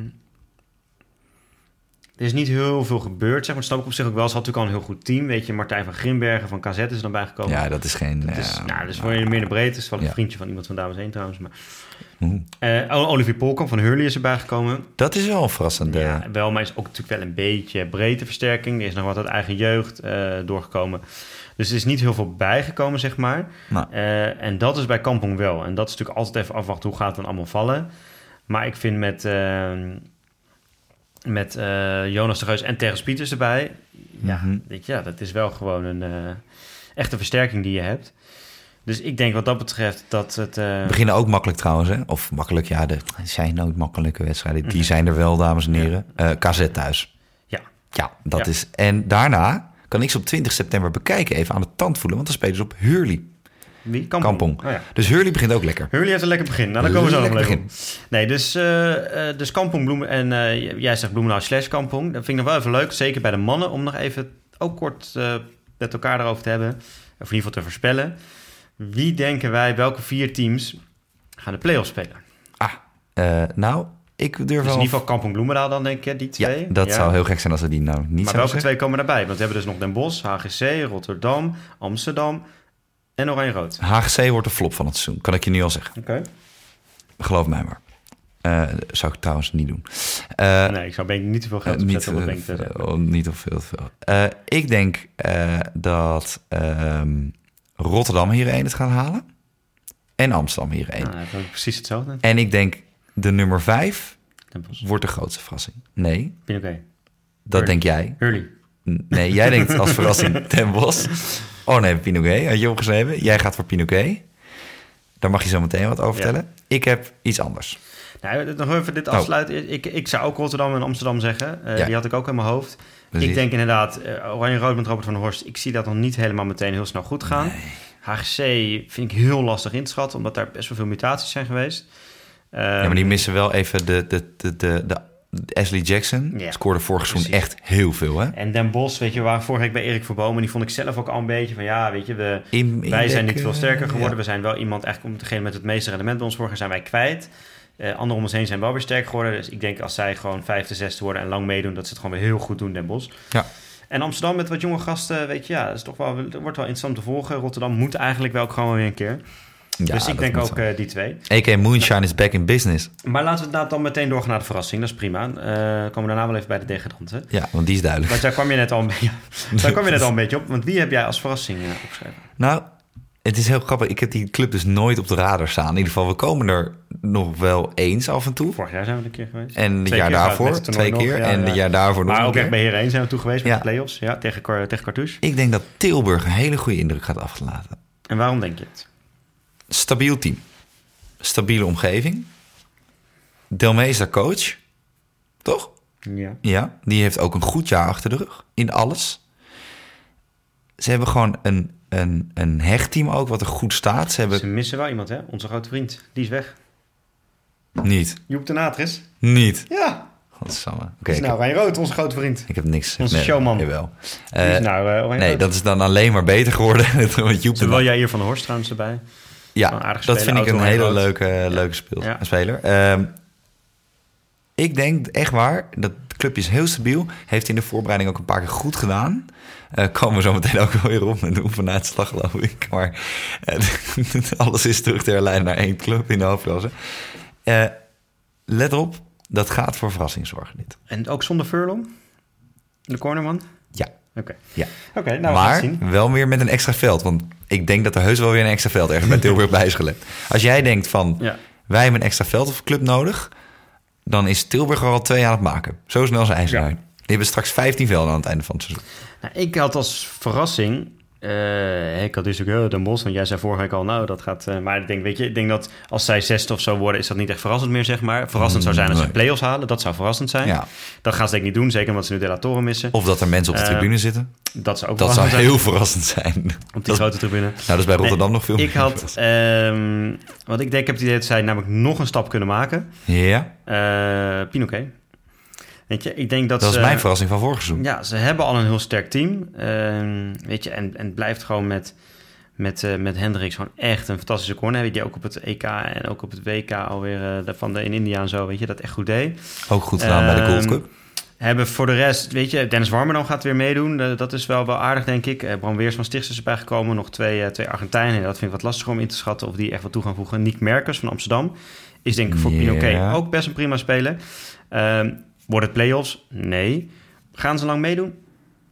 er is niet heel veel gebeurd, zeg maar. Dat snap ik op zich ook wel. Ze had natuurlijk al een heel goed team. Weet je, Martijn van Grimbergen van KZ is er dan bijgekomen. Ja, dat is geen... Dat is, nou, dus voor je meer de breedte. is wel een Ja. vriendje van iemand van Dames 1 trouwens. Maar. Oeh. Eh, Olivier Polkamp van Hurley is erbij gekomen. Dat is wel verrassend. eh. Ja, wel, maar is ook natuurlijk wel een beetje breedteversterking. Er is nog wat uit eigen jeugd eh, doorgekomen. Dus er is niet heel veel bijgekomen, zeg maar. Nou. Eh, en dat is bij Kampong wel. En dat is natuurlijk altijd even afwachten hoe gaat het dan allemaal vallen. Maar ik vind met, eh, met eh, Jonas de Geus en Terrence Pieters erbij... Ja, Mhm. ja, dat is wel gewoon een eh, echte versterking die je hebt. Dus ik denk wat dat betreft dat het... eh, beginnen ook makkelijk trouwens, hè? Of makkelijk, ja, er zijn nooit makkelijke wedstrijden. Die Mhm. zijn er wel, dames en heren. Eh, KZ thuis. Ja. Ja, dat Ja. is... En daarna kan ik ze op 20 september bekijken, even aan de tand voelen. Want dan spelen ze op Hurley. Wie? Kampong. Kampong. Oh, ja. Dus Hurley begint ook lekker. Hurley heeft een lekker begin. Nou, dan komen we zo nog Lekker. Nee, dus, eh, dus Kampong Bloemen en jij zegt Bloemendaal slash Kampong. Dat vind ik nog wel even leuk, zeker bij de mannen, om nog even ook kort met elkaar erover te hebben. Of in ieder geval te voorspellen. Wie denken wij, welke vier teams gaan de play-offs spelen? Ah, eh, nou, ik durf Dus in ieder geval Kampong Bloemendaal dan, denk ik, die ja, twee. dat Ja. zou heel gek zijn als ze die nou niet Maar welke zeggen. twee komen daarbij? Want we hebben dus nog Den Bosch, HGC, Rotterdam, Amsterdam en Oranje-Rood. HGC wordt de flop van het seizoen, kan ik je nu al zeggen. Oké. Geloof mij maar. Eh, zou ik trouwens niet doen. Eh, nee, ik zou denk ik niet te veel geld niet, dat te zeggen. oh, niet of veel te veel. Ik denk dat ehm, Rotterdam hier één het gaat halen. En Amsterdam hier één. Nou, dat is precies hetzelfde. En ik denk de nummer vijf Den Bosch. wordt de grootste verrassing. Nee, Pinoquet. dat denk jij. Hurley. N- Nee, jij denkt als verrassing [LAUGHS] Den Bosch. Oh nee, Pinoquet had je opgeschreven. Jij gaat voor Pinoquet. Daar mag je zo meteen wat over Ja. vertellen. Ik heb iets anders. Nou, nog even dit Oh. afsluiten. Ik, ik zou ook Rotterdam en Amsterdam zeggen. Eh, Ja. Die had ik ook in mijn hoofd. Precies. Ik denk inderdaad, eh, Oranje-Rood met Robert van der Horst... ik zie dat nog niet helemaal meteen heel snel goed gaan. HGC vind ik heel lastig in te schatten... omdat daar best wel veel mutaties zijn geweest. ja, maar die missen wel even de, de, de, de, de Ashley Jackson. Ja, Scoorde vorig seizoen echt heel veel, hè? En Den Bos, weet je, waren vorige week bij Erik Verboom... en die vond ik zelf ook al een beetje van... ja, weet je, we, In- wij zijn niet veel sterker geworden. ja. We zijn wel iemand, eigenlijk om degene met het meeste rendement bij ons vorige zijn wij kwijt. Eh anderen om ons heen zijn wel weer sterk geworden. Dus ik denk als zij gewoon vijfde, zesde worden en lang meedoen... dat ze het gewoon weer heel goed doen, Den Bos. Ja. En Amsterdam met wat jonge gasten, weet je, ja, dat is toch wel, dat wordt wel interessant te volgen. Rotterdam moet eigenlijk wel gewoon weer een keer. Ja, dus ik denk ook eh, die twee. AK Moonshine is back in business. Maar laten we inderdaad dan meteen doorgaan naar de verrassing. Dat is prima. Eh komen we daarna wel even bij de degradanten. Ja, want die is duidelijk. Want daar kwam je net al een beetje, [LAUGHS] daar kwam je net al een beetje op. Want wie heb jij als verrassing opgeschreven? Nou, het is heel grappig. Ik heb die club dus nooit op de radar staan. In ieder geval, we komen er nog wel eens af en toe. Vorig jaar zijn we een keer geweest. En het jaar daarvoor twee keer. nog, ja, en ja. het jaar daarvoor nog Maar ook echt bij Heer 1 zijn we toe geweest met Ja. de play-offs. Ja, tegen, tegen Cartouche. Ik denk dat Tilburg een hele goede indruk gaat achterlaten. En waarom denk je het? Stabiel team. Stabiele omgeving. Delmees is daar coach. Toch? Ja. Ja, die heeft ook een goed jaar achter de rug. In alles. Ze hebben gewoon een, een, een hechtteam ook, wat er goed staat. Ze hebben Ze missen wel iemand, hè? Onze grote vriend. Die is weg. niet. Joep de Natris. Niet. Ja. Godsamme. Oké, Die is nou Rijn Rood, onze grote vriend. ik heb niks. Onze Nee, showman. Jawel. Is Eh, nou uh, nee, dat is dan alleen maar beter geworden. [LAUGHS] met Joep de Terwijl jij hier van de Horst trouwens erbij. Ja, dat speler, vind ik een hele rood. leuke, leuke speel, Ja. speler. Ehm, ik denk echt waar, dat clubje is heel stabiel. Heeft in de voorbereiding ook een paar keer goed gedaan. Eh komen we zo meteen ook weer op met de oefenuitslag, geloof ik. Maar eh, [LAUGHS] alles is terug te herleiden naar één club in de hoofdklasse. Eh, let op, dat gaat voor verrassing zorgen dit. En ook zonder Furlong? De cornerman? Ja, Oké. ja. Oké, nou we maar zien. wel weer met een extra veld. Want ik denk dat er heus wel weer een extra veld ergens bij Tilburg bij is gelegd. Als jij denkt van, Ja. wij hebben een extra veld of club nodig... dan is Tilburg er al twee aan het maken. Zo snel zijn ze Ja. Die hebben straks 15 velden aan het einde van het seizoen. Nou, ik had als verrassing. eh, ik had dus ook heel Den Bosch, want jij zei vorige week al, nou, dat gaat. eh, maar ik denk, weet je, ik denk dat als zij zesde of zo worden, is dat niet echt verrassend meer, zeg maar. Verrassend zou zijn als ze Nee. play-offs halen, dat zou verrassend zijn. Ja. Dat gaan ze denk ik niet doen, zeker omdat ze nu de Torre missen. Of dat er mensen op de Eh, tribune zitten. dat zou ook Dat zou zijn, heel verrassend zijn. op die grote tribune. Nou, dat is bij Rotterdam nog veel Ik meer. had, ehm wat ik denk, ik heb het idee dat zij namelijk nog een stap kunnen maken. Ja, Eh Pinoquet. Weet je, ik denk dat, dat ze... mijn verrassing van vorig seizoen. Ja, ze hebben al een heel sterk team. Ehm, weet je, en, en het blijft gewoon met, met, eh met Hendricks gewoon echt een fantastische corner. Die ook op het EK en ook op het WK alweer de- van de, in India en zo, weet je, dat echt goed deed. Ook goed gedaan bij de Gold Ehm, Cup. Hebben voor de rest, weet je, Dennis Warmerdam gaat weer meedoen. Eh, dat is wel, wel aardig, denk ik. Bram Weers van Stichts is erbij gekomen. Nog twee, twee Argentijnen. Dat vind ik wat lastiger om in te schatten of die echt wat toe gaan voegen. Nick Merkers van Amsterdam is denk ik voor. Pinoquet ook best een prima speler. Ehm wordt het play-offs? Nee. Gaan ze lang meedoen?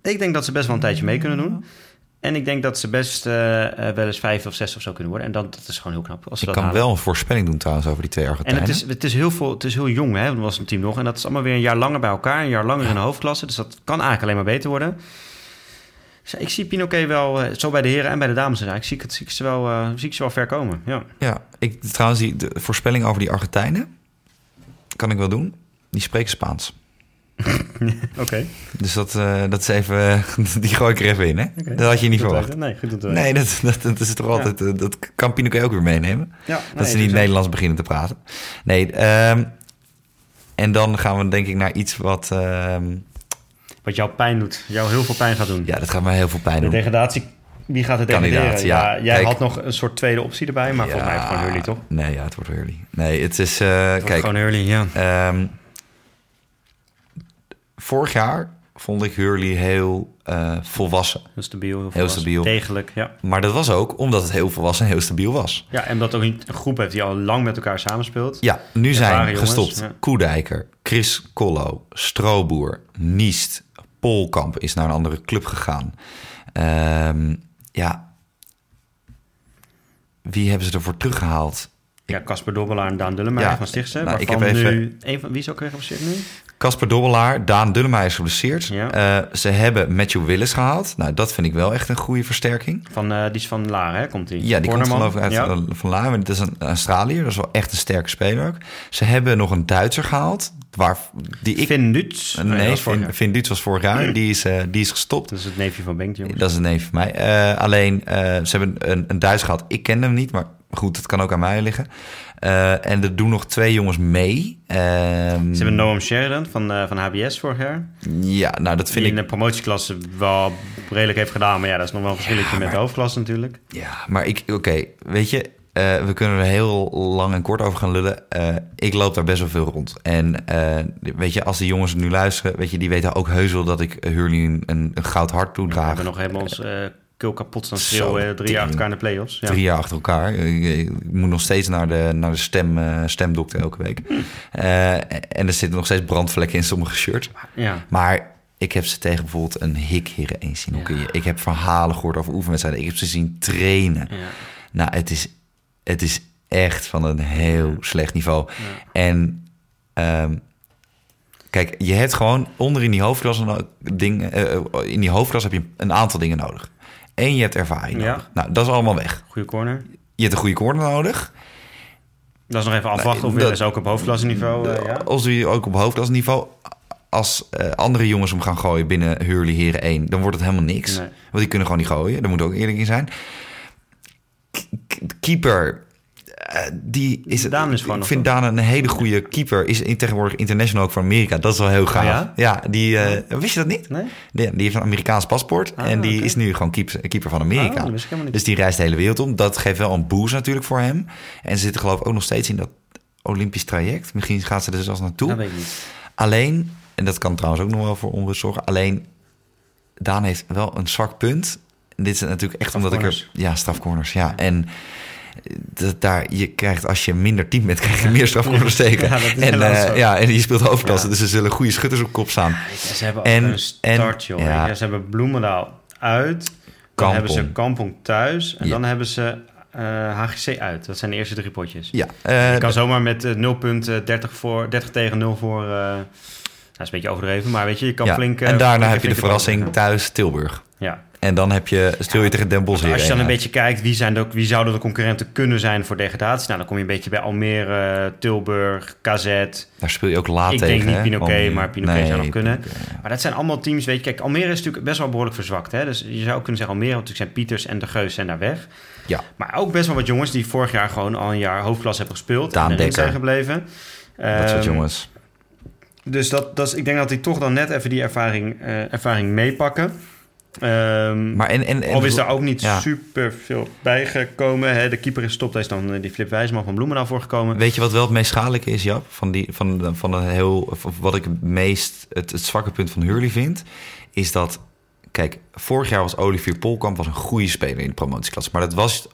Ik denk dat ze best wel een tijdje mee kunnen doen. En ik denk dat ze best eh, eh, wel eens vijf of zes of zo kunnen worden. En dat, dat is gewoon heel knap. Als ze Ik dat kan halen. wel een voorspelling doen trouwens over die twee En Argentijnen. het is, het is heel veel, het is heel jong, hè? Dat was een team nog. En dat is allemaal weer een jaar langer bij elkaar, een jaar langer in de hoofdklasse. Dus dat kan eigenlijk alleen maar beter worden. Dus ik zie Pinoquet wel, eh, zo bij de heren en bij de dames. eigenlijk zie ik, het, zie ik, ze, wel, eh, zie ik ze wel ver komen. Ja. Ja, ik, trouwens, die, de voorspelling over die Argentijnen kan ik wel doen. Die spreken Spaans. [LAUGHS] Oké. Dus dat, eh, dat is even, [LAUGHS] die gooi ik er even in, hè? Dat had je niet verwacht. Nee, goed om te weten. Nee, dat, dat, dat is toch altijd, eh, dat kan Pinoquet ook weer meenemen. Ja, dat nee, ze niet Nederlands beginnen te praten. Nee, ehm, en dan gaan we denk ik naar iets wat, ehm, Wat jou pijn doet, jou heel veel pijn gaat doen. ja, dat gaat me heel veel pijn de doen. degradatie, wie gaat het Kandidaat, ja. Ja, jij Kijk. had nog een soort tweede optie erbij, maar volgens mij is het gewoon Hurley, toch? Nee, ja, het wordt Hurley. Nee, het is, eh, Het kijk, Gewoon Hurley, ja. Ehm, vorig jaar vond ik Hurley heel eh, volwassen. Heel stabiel, heel, stabiel. Degelijk, ja. Maar dat was ook omdat het heel volwassen en heel stabiel was. Ja, en dat ook niet een groep heeft die al lang met elkaar samenspeelt. Ja, nu zijn gestopt ja. Koedijker, Chris Kollo, Stroboer, Niest, Polkamp is naar een andere club gegaan. Ehm, ja, wie hebben ze ervoor teruggehaald? Ja, Casper Dobbelaar en Daan Dullemeyer Ja, van Stichtse. nou, ik heb even- nu... Een van, wie is ook weer geblesseerd nu? Casper Dobbelaar, Daan Dullemeyer is geblesseerd. Ja. Eh, ze hebben Matthew Willis gehaald. Nou, dat vind ik wel echt een goede versterking. Van, eh, die is van Laren, hè? Komt die? Ja, die komt geloof ik uit Ja. eh, van Laren. Dat is een Australiër. Dat is wel echt een sterke speler ook. Ze hebben nog een Duitser gehaald. Waar, die ik... Finn nee, dat was Finn, was vorig jaar. [CLEARS THROAT] Die is, die is gestopt. Dat is het neefje van Bengt, jongens. Dat is een neef van mij. Alleen, ze hebben een, een Duits gehad. Ik ken hem niet, maar goed, het kan ook aan mij liggen. Eh, en er doen nog twee jongens mee. Ehm, Ze hebben Noam Sheridan van, eh, van HBS vorig jaar. Ja, nou, dat Die vind ik... in de promotieklasse wel redelijk heeft gedaan. Maar ja, dat is nog wel een verschilletje met de hoofdklasse natuurlijk. Ja, maar ik, oké, weet je, eh, we kunnen er heel lang en kort over gaan lullen. Ik loop daar best wel veel rond. En weet je, als die jongens nu luisteren, weet je, die weten ook heus wel dat ik Hurley een, een, goud hart We toedraag. hebben nog helemaal ons keel kapot staan schreeuwen. Drie jaar achter elkaar in de play-offs. Ja. Drie jaar achter elkaar. Ik, moet nog steeds naar de, naar de stem, eh, stemdokter elke week. Hm. Eh, en er zitten nog steeds brandvlekken in sommige shirts. Ja. Maar ik heb ze tegen bijvoorbeeld een hikheren eens zien. Ja. Ik heb verhalen gehoord over oefenwedstrijden. Ik heb ze zien trainen. ja. Nou, het is, het is echt van een heel slecht niveau. En ehm, kijk, je hebt gewoon onder in die hoofdklas een ding, eh, eh, in die hoofdklas heb je een aantal dingen nodig. Eén, je hebt ervaring Ja. nodig. Nou, dat is allemaal weg. Goede corner. Je hebt een goede corner nodig. Dat is nog even afwachten of dat- ze ook op hoofdklasseniveau. eh, ja. Als we ook op hoofdklasniveau, als eh, andere jongens hem gaan gooien binnen Hurley Heren 1, dan wordt het helemaal niks. Nee. Want die kunnen gewoon niet gooien. Daar moet ook eerlijk in zijn. K- keeper, eh, die is... Daan is gewoon ik vind. Daan een hele goede keeper. Is in, tegenwoordig international ook voor Amerika. Dat is wel heel gaaf. Oh ja? die... eh, wist je dat niet? Nee? Die, die heeft een Amerikaans paspoort. Ah, en die is nu gewoon keeper, keeper van Amerika. Oh, dus die reist de hele wereld om. Dat geeft wel een boost natuurlijk voor hem. En ze zitten geloof ik ook nog steeds in dat Olympisch traject. Misschien gaat ze er zelfs naartoe. Dat weet ik niet. Alleen, en dat kan trouwens ook nog wel voor onrust zorgen. Alleen, Daan heeft wel een zwak punt. En dit is natuurlijk echt omdat ik er... Strafcorners. Ja, strafcorners, ja. En dat daar, je krijgt, als je minder team bent, krijg je meer strafcorners tegen. Ja, dat is en, eh, ja, en die speelt hoofdklasse, Ja. dus er zullen goede schutters op kop staan. Je, Ze hebben En- ook een start, en- joh. ja. Je, Ze hebben Bloemendaal uit. Dan hebben ze Kampong. Kampong thuis. En dan hebben ze eh, HGC uit. Dat zijn de eerste drie potjes. Ja, eh, je kan zomaar met eh, 0 punten, 30, voor, 30 tegen 0 voor... eh, dat is een beetje overdreven, maar weet je, je kan flink... eh, en daarna flink- heb je de verrassing thuis Tilburg. Ja. En dan heb je, stil je tegen Den Bosch Als je dan een uit. beetje kijkt, wie, zijn de, wie zouden de concurrenten kunnen zijn voor degradatie? Nou, dan kom je een beetje bij Almere, Tilburg, KZ. Daar speel je ook laat Ik tegen. denk niet? Pinoquet, maar Pinoquet zou nog kunnen. Pinoquet. Maar dat zijn allemaal teams, weet je. Kijk, Almere is natuurlijk best wel behoorlijk verzwakt. Hè? Dus je zou ook kunnen zeggen, Almere, want natuurlijk zijn Pieters en De Geus zijn daar weg. Ja. Maar ook best wel wat jongens die vorig jaar gewoon al een jaar hoofdklas hebben gespeeld. Daan en zijn gebleven. Dat soort Ehm, jongens. Dus dat, dat is, ik denk dat die toch dan net even die ervaring, eh, ervaring meepakken. Ehm Maar en, en, en, al is daar ook niet ja. super veel bijgekomen. Hè? De keeper is stop, daar is dan eh, die Flip Wijsman van Bloemendaal voor gekomen. Weet je wat wel het meest schadelijke is, Jap? Van, die, van, van een heel, wat ik het meest het, het zwakke punt van Hurley vind, is dat, kijk, vorig jaar was Olivier Polkamp was een goede speler in de promotieklasse. Maar dat was,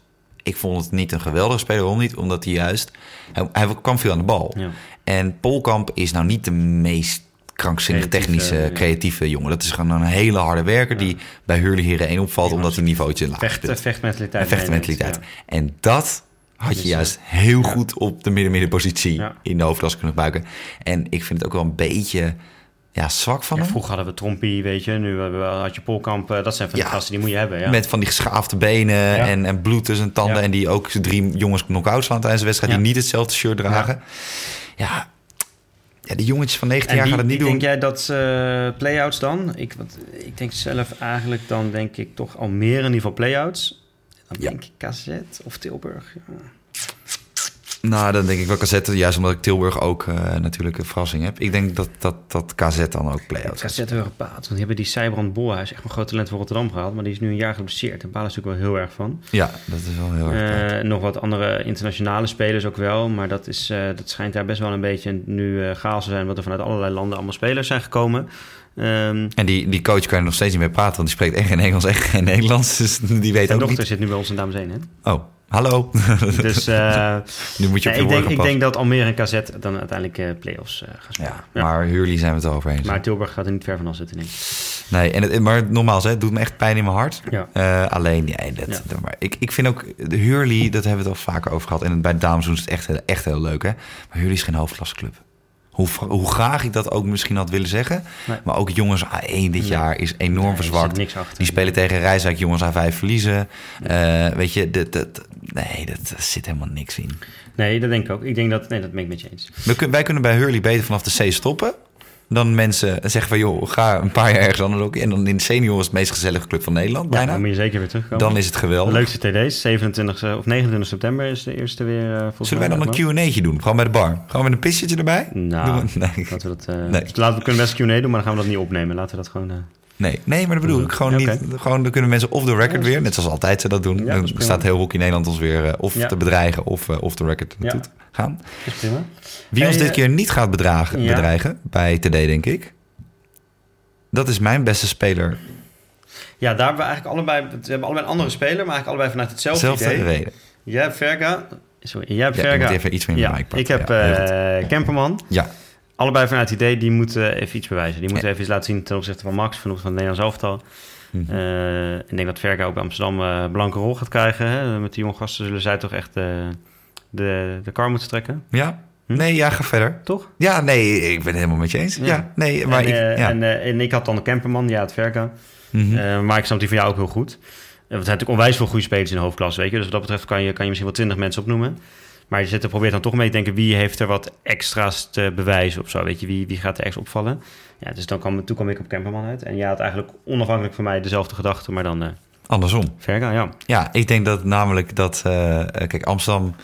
ik vond het niet een geweldige speler, waarom niet? Omdat hij juist, hij, hij kwam veel aan de bal. Ja. En Polkamp is nou niet de meest krankzinnig technische, creatieve jongen. Dat is gewoon een hele harde werker die bij Hurley Heren 1 opvalt, omdat hij niveautje laag Vecht, speelt. vechtmentaliteit. En vechtmentaliteit. En dat had je eh, juist heel goed op de midden-middenpositie in de hoofdklasse kunnen gebruiken. En ik vind het ook wel een beetje ja, zwak van Ja, hem. vroeger hadden we Trompie, weet je. Nu hebben we- had je Polkamp. eh, Dat zijn van die Ja. gasten, die moet je hebben. Ja. Met van die geschaafde benen en, en bloed tussen tanden. En die ook drie jongens knock-out slaan tijdens de wedstrijd. Die niet hetzelfde shirt dragen. Ja, ja. die jongetjes van 19 En jaar gaan het niet doen. denk jij dat eh play-outs dan? Ik, wat, ik denk zelf eigenlijk dan denk ik toch al meer in ieder geval play-outs. Dan Ja. denk ik KZ of Tilburg. Ja. Nou, dan denk ik wel KZ. Juist omdat ik Tilburg ook eh, natuurlijk een verrassing heb. Ik denk dat, dat, dat KZ dan ook play-outs KZ Europaat. Want die hebben die Cybrand Bolhuis echt een groot talent voor Rotterdam gehaald. Maar die is nu een jaar geblesseerd. En Daar is natuurlijk wel heel erg van. Ja, dat is wel heel erg. Eh, nog wat andere internationale spelers ook wel. Maar dat, is, eh, dat schijnt daar best wel een beetje nu chaos te zijn. Want er vanuit allerlei landen allemaal spelers zijn gekomen. Ehm En die, die coach kan je nog steeds niet mee praten, want die spreekt echt geen Engels, echt geen Nederlands. Dus die weet ook dochter niet. zit nu bij ons in Dames 1, hè? Oh, hallo. Dus [LAUGHS] eh, nu moet je op nee, je ik, denk, ik denk dat Almere en KZ dan uiteindelijk eh play-offs eh, gaan spelen. Ja, maar Hurley zijn we het over eens. Maar Tilburg gaat er niet ver van zitten, denk ik. Nee, en het, maar nogmaals, hè, het doet me echt pijn in mijn hart. Ja. Alleen, ja, dat, maar ik, ik vind ook, de Hurley, dat hebben we het al vaker over gehad. En bij de dames doen ze het echt, heel- echt heel leuk, hè. Maar Hurley is geen hoofdklasseclub. Hoe, hoe graag ik dat ook misschien had willen zeggen. Nee. Maar ook jongens A1 dit Nee. jaar is enorm Nee, er verzwakt. niks achter. Die spelen tegen Rijswijk, jongens A5 verliezen. Eh, weet je, dat, dat, nee, dat, zit helemaal niks in. Nee, dat denk ik ook. Ik denk dat... Nee, dat ben ik met je eens. We wij kunnen bij Hurley beter vanaf de C stoppen. Dan mensen zeggen van, joh, ga een paar jaar ergens anders ook. En dan in de senioren is het meest gezellige club van Nederland, Ja, bijna. dan moet je zeker weer terugkomen. dan is het De geweldig. leukste TD's, 27 of 29 september is de eerste weer. eh, volgens Zullen wij dan een Q&A'tje doen? Gewoon bij de bar. Gewoon met een pissetje erbij? Nou, Doen we- [LAUGHS] nee. laten we dat... eh, Nee. laten we kunnen best Q&A doen, maar dan gaan we dat niet opnemen. Laten we dat gewoon... eh, Nee, nee, maar dat bedoel ik. Gewoon niet. Gewoon, dan kunnen mensen off the record Ja, weer, net zoals altijd ze dat doen. Ja, dan staat heel Hockey Nederland ons weer eh, of Ja. te bedreigen of eh, off the record naartoe te gaan. is prima. Wie ons dit eh, keer niet gaat bedragen, bedreigen, bij TD denk ik. Dat is mijn beste speler. Ja, daar hebben we eigenlijk allebei... We hebben allebei een andere speler, maar eigenlijk allebei vanuit hetzelfde Zelfde idee. reden. Jij hebt Verga... Sorry, jij hebt ik moet even iets meer in de ja, mic pakken. ik heb eh Kemperman. Ja, Allebei vanuit het idee, die moeten even iets bewijzen. Die moeten Ja. even iets laten zien ten opzichte van Max, ten opzichte van het Nederlands elftal. Mhm. Eh, ik denk dat Verga ook bij Amsterdam eh, een belangrijke rol gaat krijgen. Hè? Met die jonge gasten zullen zij toch echt eh, de, de kar moeten trekken. ja. Hm? Nee, ja, ga verder. Toch? Ja, nee, ik ben het helemaal met je eens. Ja, Ja. nee, maar en, ik... ja. en, en ik had dan de Kemperman, ja, het Verga. Mhm. Maar ik snap die van jou ook heel goed. Eh, want er zijn natuurlijk onwijs veel goede spelers in de hoofdklasse, weet je. Dus wat dat betreft kan je, kan je misschien wel twintig mensen opnoemen. Maar je er, probeert dan toch mee te denken... wie heeft er wat extra's te bewijzen of zo, weet je. Wie, wie gaat er extra opvallen? Ja, dus dan kwam, toen kwam ik op Kemperman uit. En jij had eigenlijk onafhankelijk van mij dezelfde gedachte... maar dan eh Andersom. Verga, ja. Ja, ik denk dat namelijk dat... eh, kijk, Amsterdam...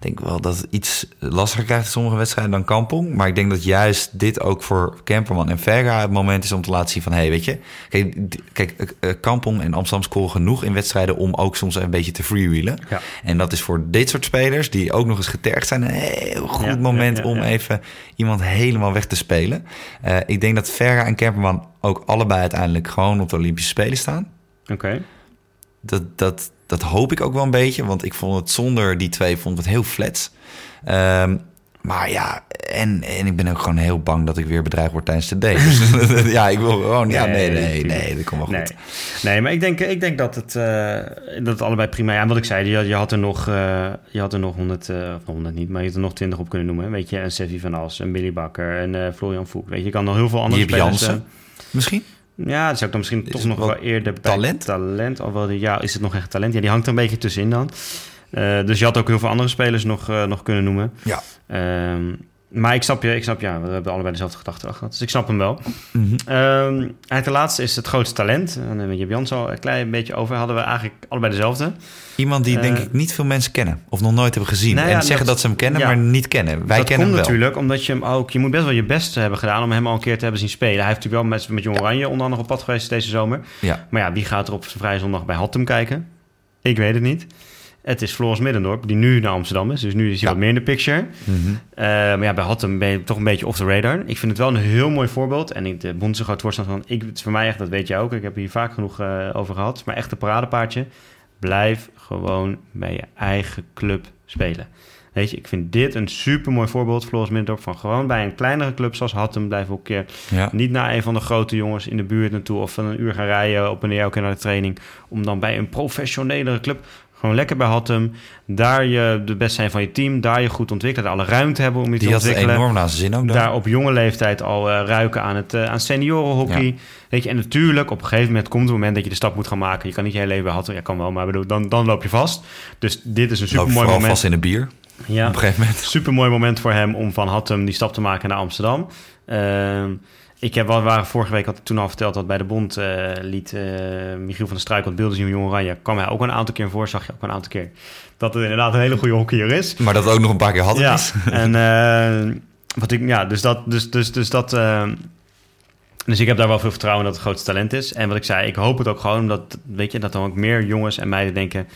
Ik denk wel dat het iets lastiger krijgt in sommige wedstrijden dan Kampong. Maar ik denk dat juist dit ook voor Kemperman en Verga het moment is om te laten zien van... hé, hey, weet je, kijk, kijk eh, eh, Kampong en Amsterdam scoren genoeg in wedstrijden... om ook soms een beetje te freewheelen. Ja. En dat is voor dit soort spelers, die ook nog eens getergd zijn... een heel goed Ja, moment ja, om even iemand helemaal weg te spelen. Eh, ik denk dat Verga en Kemperman ook allebei uiteindelijk gewoon op de Olympische Spelen staan. Oké. Dat, dat, dat hoop ik ook wel een beetje, want ik vond het zonder die twee vond het heel flats. Ehm, Maar ja, en, en ik ben ook gewoon heel bang dat ik weer bedreigd word tijdens de date. Dus [LAUGHS] [LAUGHS] ja, ik wil gewoon... Ja, nee, nee, nee, tuurlijk. dat komt wel Nee, goed. nee maar ik denk, ik denk dat, het, eh, dat het allebei prima... Ja, wat ik zei, je, je had er nog, eh, je had er nog 100, eh, of 100 niet, maar je had er nog 20 op kunnen noemen. Weet je, een Seffi van As, een Billy Bakker, en eh, Florian Voek. Weet je, je kan nog heel veel andere Jip spelers... Jansen, misschien? Ja, dat zou ik dan misschien Is toch nog wel wel eerder bij talent? talent. Alhoewel, ja, is het nog echt talent? Ja, die hangt er een beetje tussenin dan. Eh, dus je had ook heel veel andere spelers nog, eh, nog kunnen noemen. Ja. Ehm, maar ik snap je, ik snap, ja, we hebben allebei dezelfde gedachte gehad. Dus ik snap hem wel. Mhm. Ehm en ten laatste is het grootste talent. En met Jip Jans al een klein beetje over. Hadden we eigenlijk allebei dezelfde. Iemand die Eh, denk ik niet veel mensen kennen. Of nog nooit hebben gezien. Nou ja, en zeggen dat- dat, ze hem kennen, ja. maar niet kennen. Wij dat kennen hem wel. natuurlijk omdat je hem ook... Je moet best wel je best hebben gedaan om hem al een keer te hebben zien spelen. Hij heeft natuurlijk wel met, met Jong Oranje onder andere op pad geweest deze zomer. Ja. Maar ja, wie gaat er op zijn vrije zondag bij Hattem kijken? Ik weet het niet. Het is Floris Middendorp, die nu naar Amsterdam is. Dus nu is hij Ja. wat meer in de picture. Mhm. Eh, maar ja, bij Hattem ben je toch een beetje off the radar. Ik vind het wel een heel mooi voorbeeld. En ik de een voorstander van... Ik, het is voor mij echt, dat weet jij ook. Ik heb hier vaak genoeg eh, over gehad. Maar echt een paradepaardje. Blijf gewoon bij je eigen club spelen. Weet je, ik vind dit een super mooi voorbeeld, Floris Middendorp... van gewoon bij een kleinere club zoals Hattem... blijven ook een keer Ja. niet naar een van de grote jongens in de buurt naartoe... of van een uur gaan rijden op en neer naar de training... om dan bij een professionelere club... gewoon lekker bij Hattem... daar je de best zijn van je team... daar je goed ontwikkelen... alle ruimte hebben om je Die te had het ontwikkelen enorm naar zin ook dan. daar op jonge leeftijd al eh, ruiken aan het uh, aan seniorenhockey. Weet je, en natuurlijk, op een gegeven moment komt het moment dat je de stap moet gaan maken. Je kan niet je hele leven hadden. Ja, kan wel, maar bedoel, dan, dan loop je vast. Dus dit is een super mooi moment. vast in de bier Ja, op een gegeven moment. super mooi moment voor hem om van Hattem die stap te maken naar Amsterdam. Ehm, ik heb wel, waren vorige week had ik toen al verteld dat bij de Bond eh, liet eh, Michiel van der Struik wat beelden zien van Jong Oranje. kwam hij ook een aantal keer voor, zag je ook een aantal keer dat het inderdaad een hele goede hockeyer is. Maar dat ook nog een paar keer hadden Ja, is. en eh, wat ik, ja, dus dat, dus, dus, dus dat, dus ik heb daar wel veel vertrouwen in dat het grootste talent is. En wat ik zei, ik hoop het ook gewoon, omdat, weet je, dat dan ook meer jongens en meiden denken,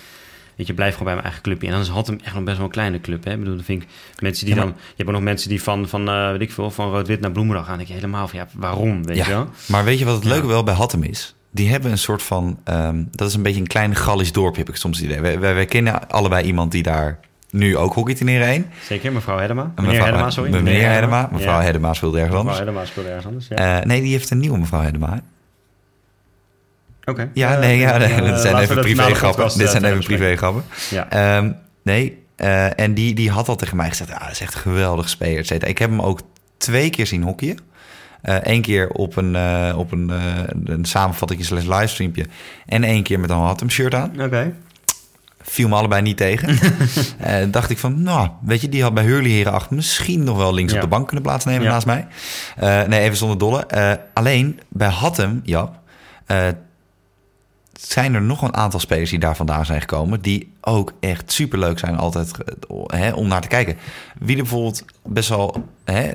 weet je, blijf gewoon bij mijn eigen clubje. En dan is Hattem echt nog best wel een kleine club, hè. Ik bedoel, dan vind ik mensen die Ja, maar- dan, je hebt ook nog mensen die van, van eh, weet ik veel, van Rood-Wit naar Bloemendag gaan. Je helemaal van, ja, waarom, weet je wel? Maar weet je wat het Ja. leuke wel bij Hattem is? Die hebben een soort van... ehm, dat is een beetje een klein Gallisch dorpje, heb ik soms het idee. Wij, wij, wij kennen allebei iemand die daar nu ook hockeyt in Heren 1. Zeker, mevrouw Hedema. En Meneer mevrouw- Hedema, sorry. Meneer Hedema. Mevrouw Ja. Hedema speelde ergens Mevrouw. Hedema speelde ergens anders, ja. Eh, nee, die heeft een nieuwe mevrouw Hedema. Oké. Ja, Eh, nee, ja, nee, eh, [LAUGHS] dit zijn laten we even dat privégrappen. podcast, Dit eh, zijn even privégrappen. Ja. Ehm, nee, eh, en die, die had al tegen mij gezegd... Ah, dat is echt een geweldig speler, et cetera. Ik heb hem ook twee keer zien hockeyen. Eén keer op een, eh op een, eh een samenvatting slash livestreampje. En één keer met een Hattem shirt aan. Oké. Viel me allebei niet tegen. [LAUGHS] Eh, dacht ik van, nou, weet je, die had bij Hurley Heren 8 misschien nog wel links Ja. op de bank kunnen plaatsnemen Ja. naast mij. Eh, nee, even zonder dolle. Eh, alleen bij Hattem, Jap, eh, zijn er nog een aantal spelers die daar vandaan zijn gekomen. Die ook echt superleuk zijn altijd hè, om naar te kijken. Wie er bijvoorbeeld best wel hè,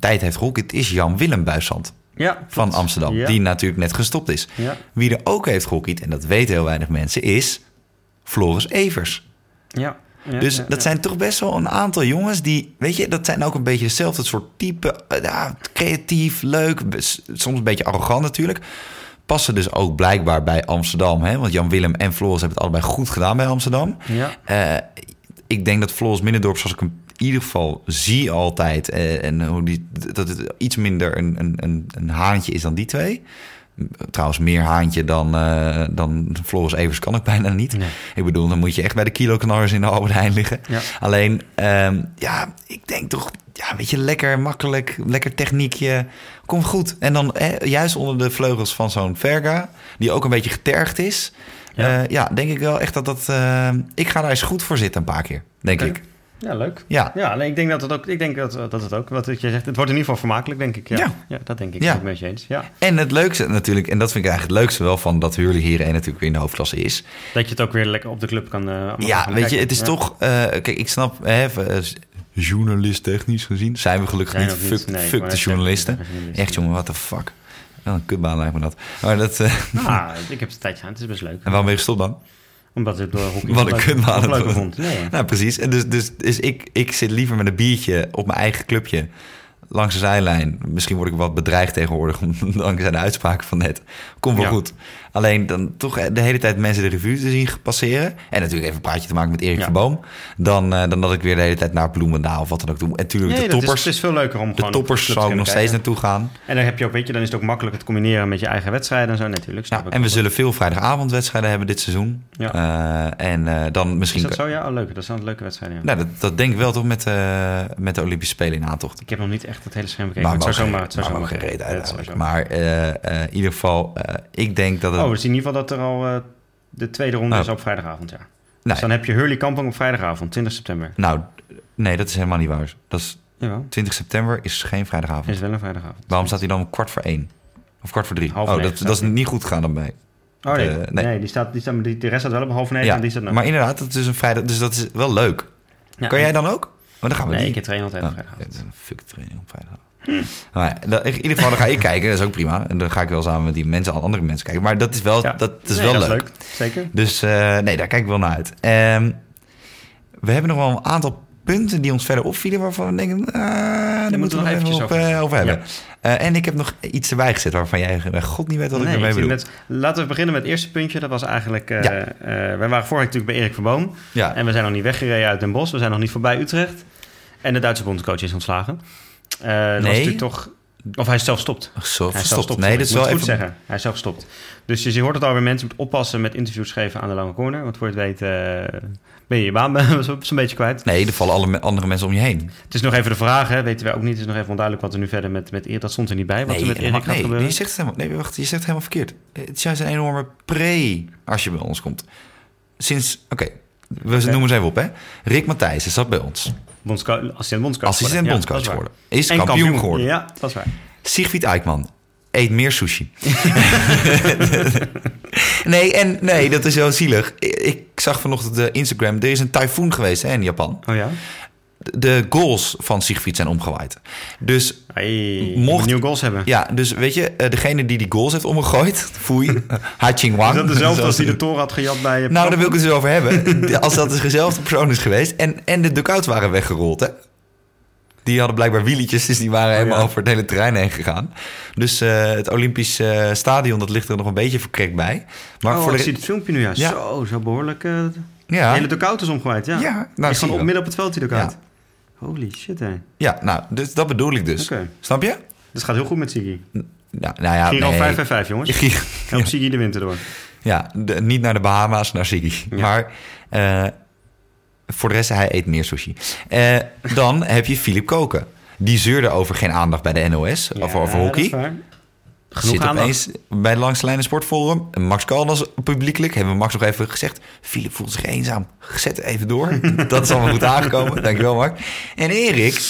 tijd heeft gehockeyd, is Jan Willem Buissand Ja, van. Amsterdam. Ja. Die natuurlijk net gestopt is. Ja. Wie er ook heeft gehockeyd, en dat weten heel weinig mensen, is Floris Evers. Ja. ja, Dus ja, dat zijn toch best wel een aantal jongens die, weet je, dat zijn ook een beetje hetzelfde soort type. eh, Ja, creatief, leuk, soms een beetje arrogant natuurlijk. Passen dus ook blijkbaar bij Amsterdam. Hè? Want Jan Willem en Floris hebben het allebei goed gedaan bij Amsterdam. Ja. Eh, ik denk dat Floris Middendorp, zoals ik hem in ieder geval zie altijd... eh, en hoe die, dat het iets minder een, een, een, een haantje is dan die twee. Trouwens, meer haantje dan, eh, dan Floris Evers kan ik bijna niet. Nee. Ik bedoel, dan moet je echt bij de kiloknarrers in de Albert Heijn liggen. Ja. Alleen, ehm, ja, ik denk toch, ja, weet je, lekker makkelijk, lekker techniekje, komt goed. En dan hè, juist onder de vleugels van zo'n Verga, die ook een beetje getergd is. Ja. Ja, ja denk ik wel echt dat dat, eh, ik ga daar eens goed voor zitten een paar keer, denk ik. Ja, leuk. Ja, Ja, nee, ik denk dat het ook, ik denk dat, dat het ook, wat je zegt, het wordt in ieder geval vermakelijk, denk ik. Ja, Ja. ja. dat denk ik. Ja. Ja. Ik met je eens. Ja. en het leukste natuurlijk, en dat vind ik eigenlijk het leukste wel van dat Hurley hier één natuurlijk weer in de hoofdklasse is. Dat je het ook weer lekker op de club kan. eh, allemaal Ja, weet je, het is Ja. toch, eh, kijk, ik snap, hè, eh, journalist technisch gezien, zijn we gelukkig Zijn niet. ook niet- Fuck, nee, fuck maar de journalisten. Echt jongen, what the fuck. Wel een kutbaan lijkt me dat. Maar dat, eh, Nou, [LAUGHS] ik heb het een tijdje gedaan. Het is best leuk. en waarom ben je gestopt dan? Omdat het door hockey Wat leuker wordt. vond. Nee, ja. Nou, precies. En dus, dus, dus ik, ik zit liever met een biertje op mijn eigen clubje. Langs de zijlijn. Misschien word ik wat bedreigd tegenwoordig... [LAUGHS] dankzij de uitspraken van net. Komt wel Ja. goed. Alleen dan toch de hele tijd mensen de revue te zien passeren. En natuurlijk even een praatje te maken met Erik Ja. Verboom. Dan, eh, dan dat ik weer de hele tijd naar Bloemendaal of wat dan ook doe. En natuurlijk Nee, de is, toppers. het is veel leuker om de toppers zou ik nog steeds naartoe gaan. En dan heb je ook, weet je, dan is het ook makkelijk het combineren met je eigen wedstrijden en zo natuurlijk. Ja, en we zullen veel vrijdagavondwedstrijden hebben dit seizoen. Ja. Eh, en eh, dan misschien... Is dat zo? Ja, oh, leuk. Dat zijn leuke wedstrijden, ja. Nou, dat, dat denk ik wel toch met, eh, met de Olympische Spelen in aantocht. Ik heb nog niet echt het hele scherm bekeken. Maar het zou zomaar... Het zou zomaar geen reden uiteindelijk. Maar eh, eh, in ieder geval, eh, ik denk dat het... Oh, dus in ieder geval dat er al... de tweede ronde Oh. is op vrijdagavond, ja. nee, Dus dan heb je Hurley Kampong op vrijdagavond, 20 september. Nou, nee, dat is helemaal niet waar. Dat is, Jawel, 20 september is geen vrijdagavond. is wel een vrijdagavond. Waarom staat hij dan om kwart voor één? Of kwart voor drie? Half oh, negen dat, dat is niet goed gegaan dan bij. Oh nee, nee. nee. die staat, die staat, die, de rest staat wel op half negen Ja, en die staat nog. maar inderdaad, dat is een vrijdag, dus dat is wel leuk. Ja, kan jij dan ook? Dan gaan we Nee, niet. ik train altijd op Oh, vrijdagavond. ja, fuck training op vrijdag. [LAUGHS] Ja, in ieder geval, dan ga ik kijken. Dat is ook prima. En dan ga ik wel samen met die mensen, andere mensen kijken. Maar dat is wel, Ja. dat is Nee, wel dat leuk. is leuk. Zeker. Dus eh, nee, daar kijk ik wel naar uit. Ehm, we hebben nog wel een aantal punten die ons verder opvielen... waarvan we denken, ah, daar moeten we nog eventjes even op, over. eh, over hebben. En ik heb nog iets erbij gezet waarvan jij god niet weet wat ik Nee, ermee ik bedoel. net- laten we beginnen met het eerste puntje. Dat was eigenlijk... Ja. wij waren vorige week natuurlijk bij Erik Verboom. Ja, En we zijn nog niet weggereden uit Den Bosch. We zijn nog niet voorbij Utrecht. En de Duitse bondscoach is ontslagen. Eh, was Nee. natuurlijk toch... Of hij is zelf stopt. zo Hij is zelf stopt. Nee, dat is Ik wel het even... goed zeggen. Hij is zelf gestopt. Dus je, je hoort het alweer. Mensen moeten oppassen met interviews geven aan de lange corner. Want voor het weet eh, ben je je baan [LAUGHS] zo'n beetje kwijt. Nee, er vallen alle andere mensen om je heen. Het is nog even de vraag, hè. weten wij ook niet. Het is nog even onduidelijk wat er nu verder met, met Erik... Dat stond er niet bij, wat er met Erik gaat nee, gebeuren. je zegt het helemaal, nee, wacht, je zegt het helemaal verkeerd. Het is juist een enorme pre als je bij ons komt. Sinds, oké, we noemen ze even op, hè. Rick Matthijs is dat bij ons. Bondsco- assistent bondscoach. Assistent geworden. bondscoach Ja. Is. En kampioen, geworden. Ja, dat is waar. Sigrid Eikman eet meer sushi. [LAUGHS] nee, en nee, dat is heel zielig. Ik, ik zag vanochtend de Instagram. Er is een tyfoon geweest hè, in Japan. Oh ja? De- goals van Sigrid zijn omgewaaid. Dus Hey, Mocht- nieuwe goals hebben. ja, dus weet je, eh, degene die die goals heeft omgegooid, [LAUGHS] Fui, Ha Ching Wang. Is dat dezelfde [LAUGHS] als die de toren had gejat bij... eh, Nou, daar wil ik het dus over hebben. [LAUGHS] Als dat dus dezelfde persoon is geweest. En, en de duckouts waren weggerold, hè? Die hadden blijkbaar wielietjes, dus die waren helemaal ja. over het hele terrein heen gegaan. Dus eh, het Olympisch stadion, dat ligt er nog een beetje verkrekt bij. Maar oh, voor ik de... zie het filmpje nu, ja. Ja. Zo, zo beheerlijk. eh, Ja, De hele dugout is omgewaaid, ja. Ja, nou, is gewoon op midden op het veld, die dugout. Ja. Holy shit, hè. Ja, nou, dus dat bedoel ik dus. Snap je? Dus het gaat heel goed met Siggy. Nou, nou ja, Giro nee. 5 en 5, jongens. Giro- Help Siggy de winter door. Ja, de- niet naar de Bahama's, naar Siggy. Ja. Maar eh, voor de rest, hij eet meer sushi. Eh, dan [LAUGHS] heb je Filip Koken. Die zeurde over geen aandacht bij de NOS, of over hockey. Dat is waar. Genoeg Zit aandacht. opeens bij de Langs Lijnen Sportforum. Max Kaldas publiekelijk. Hebben we Max nog even gezegd. Filip voelt zich eenzaam. Zet even door. [LAUGHS] Dat is allemaal goed aangekomen. Dankjewel, Mark. En Erik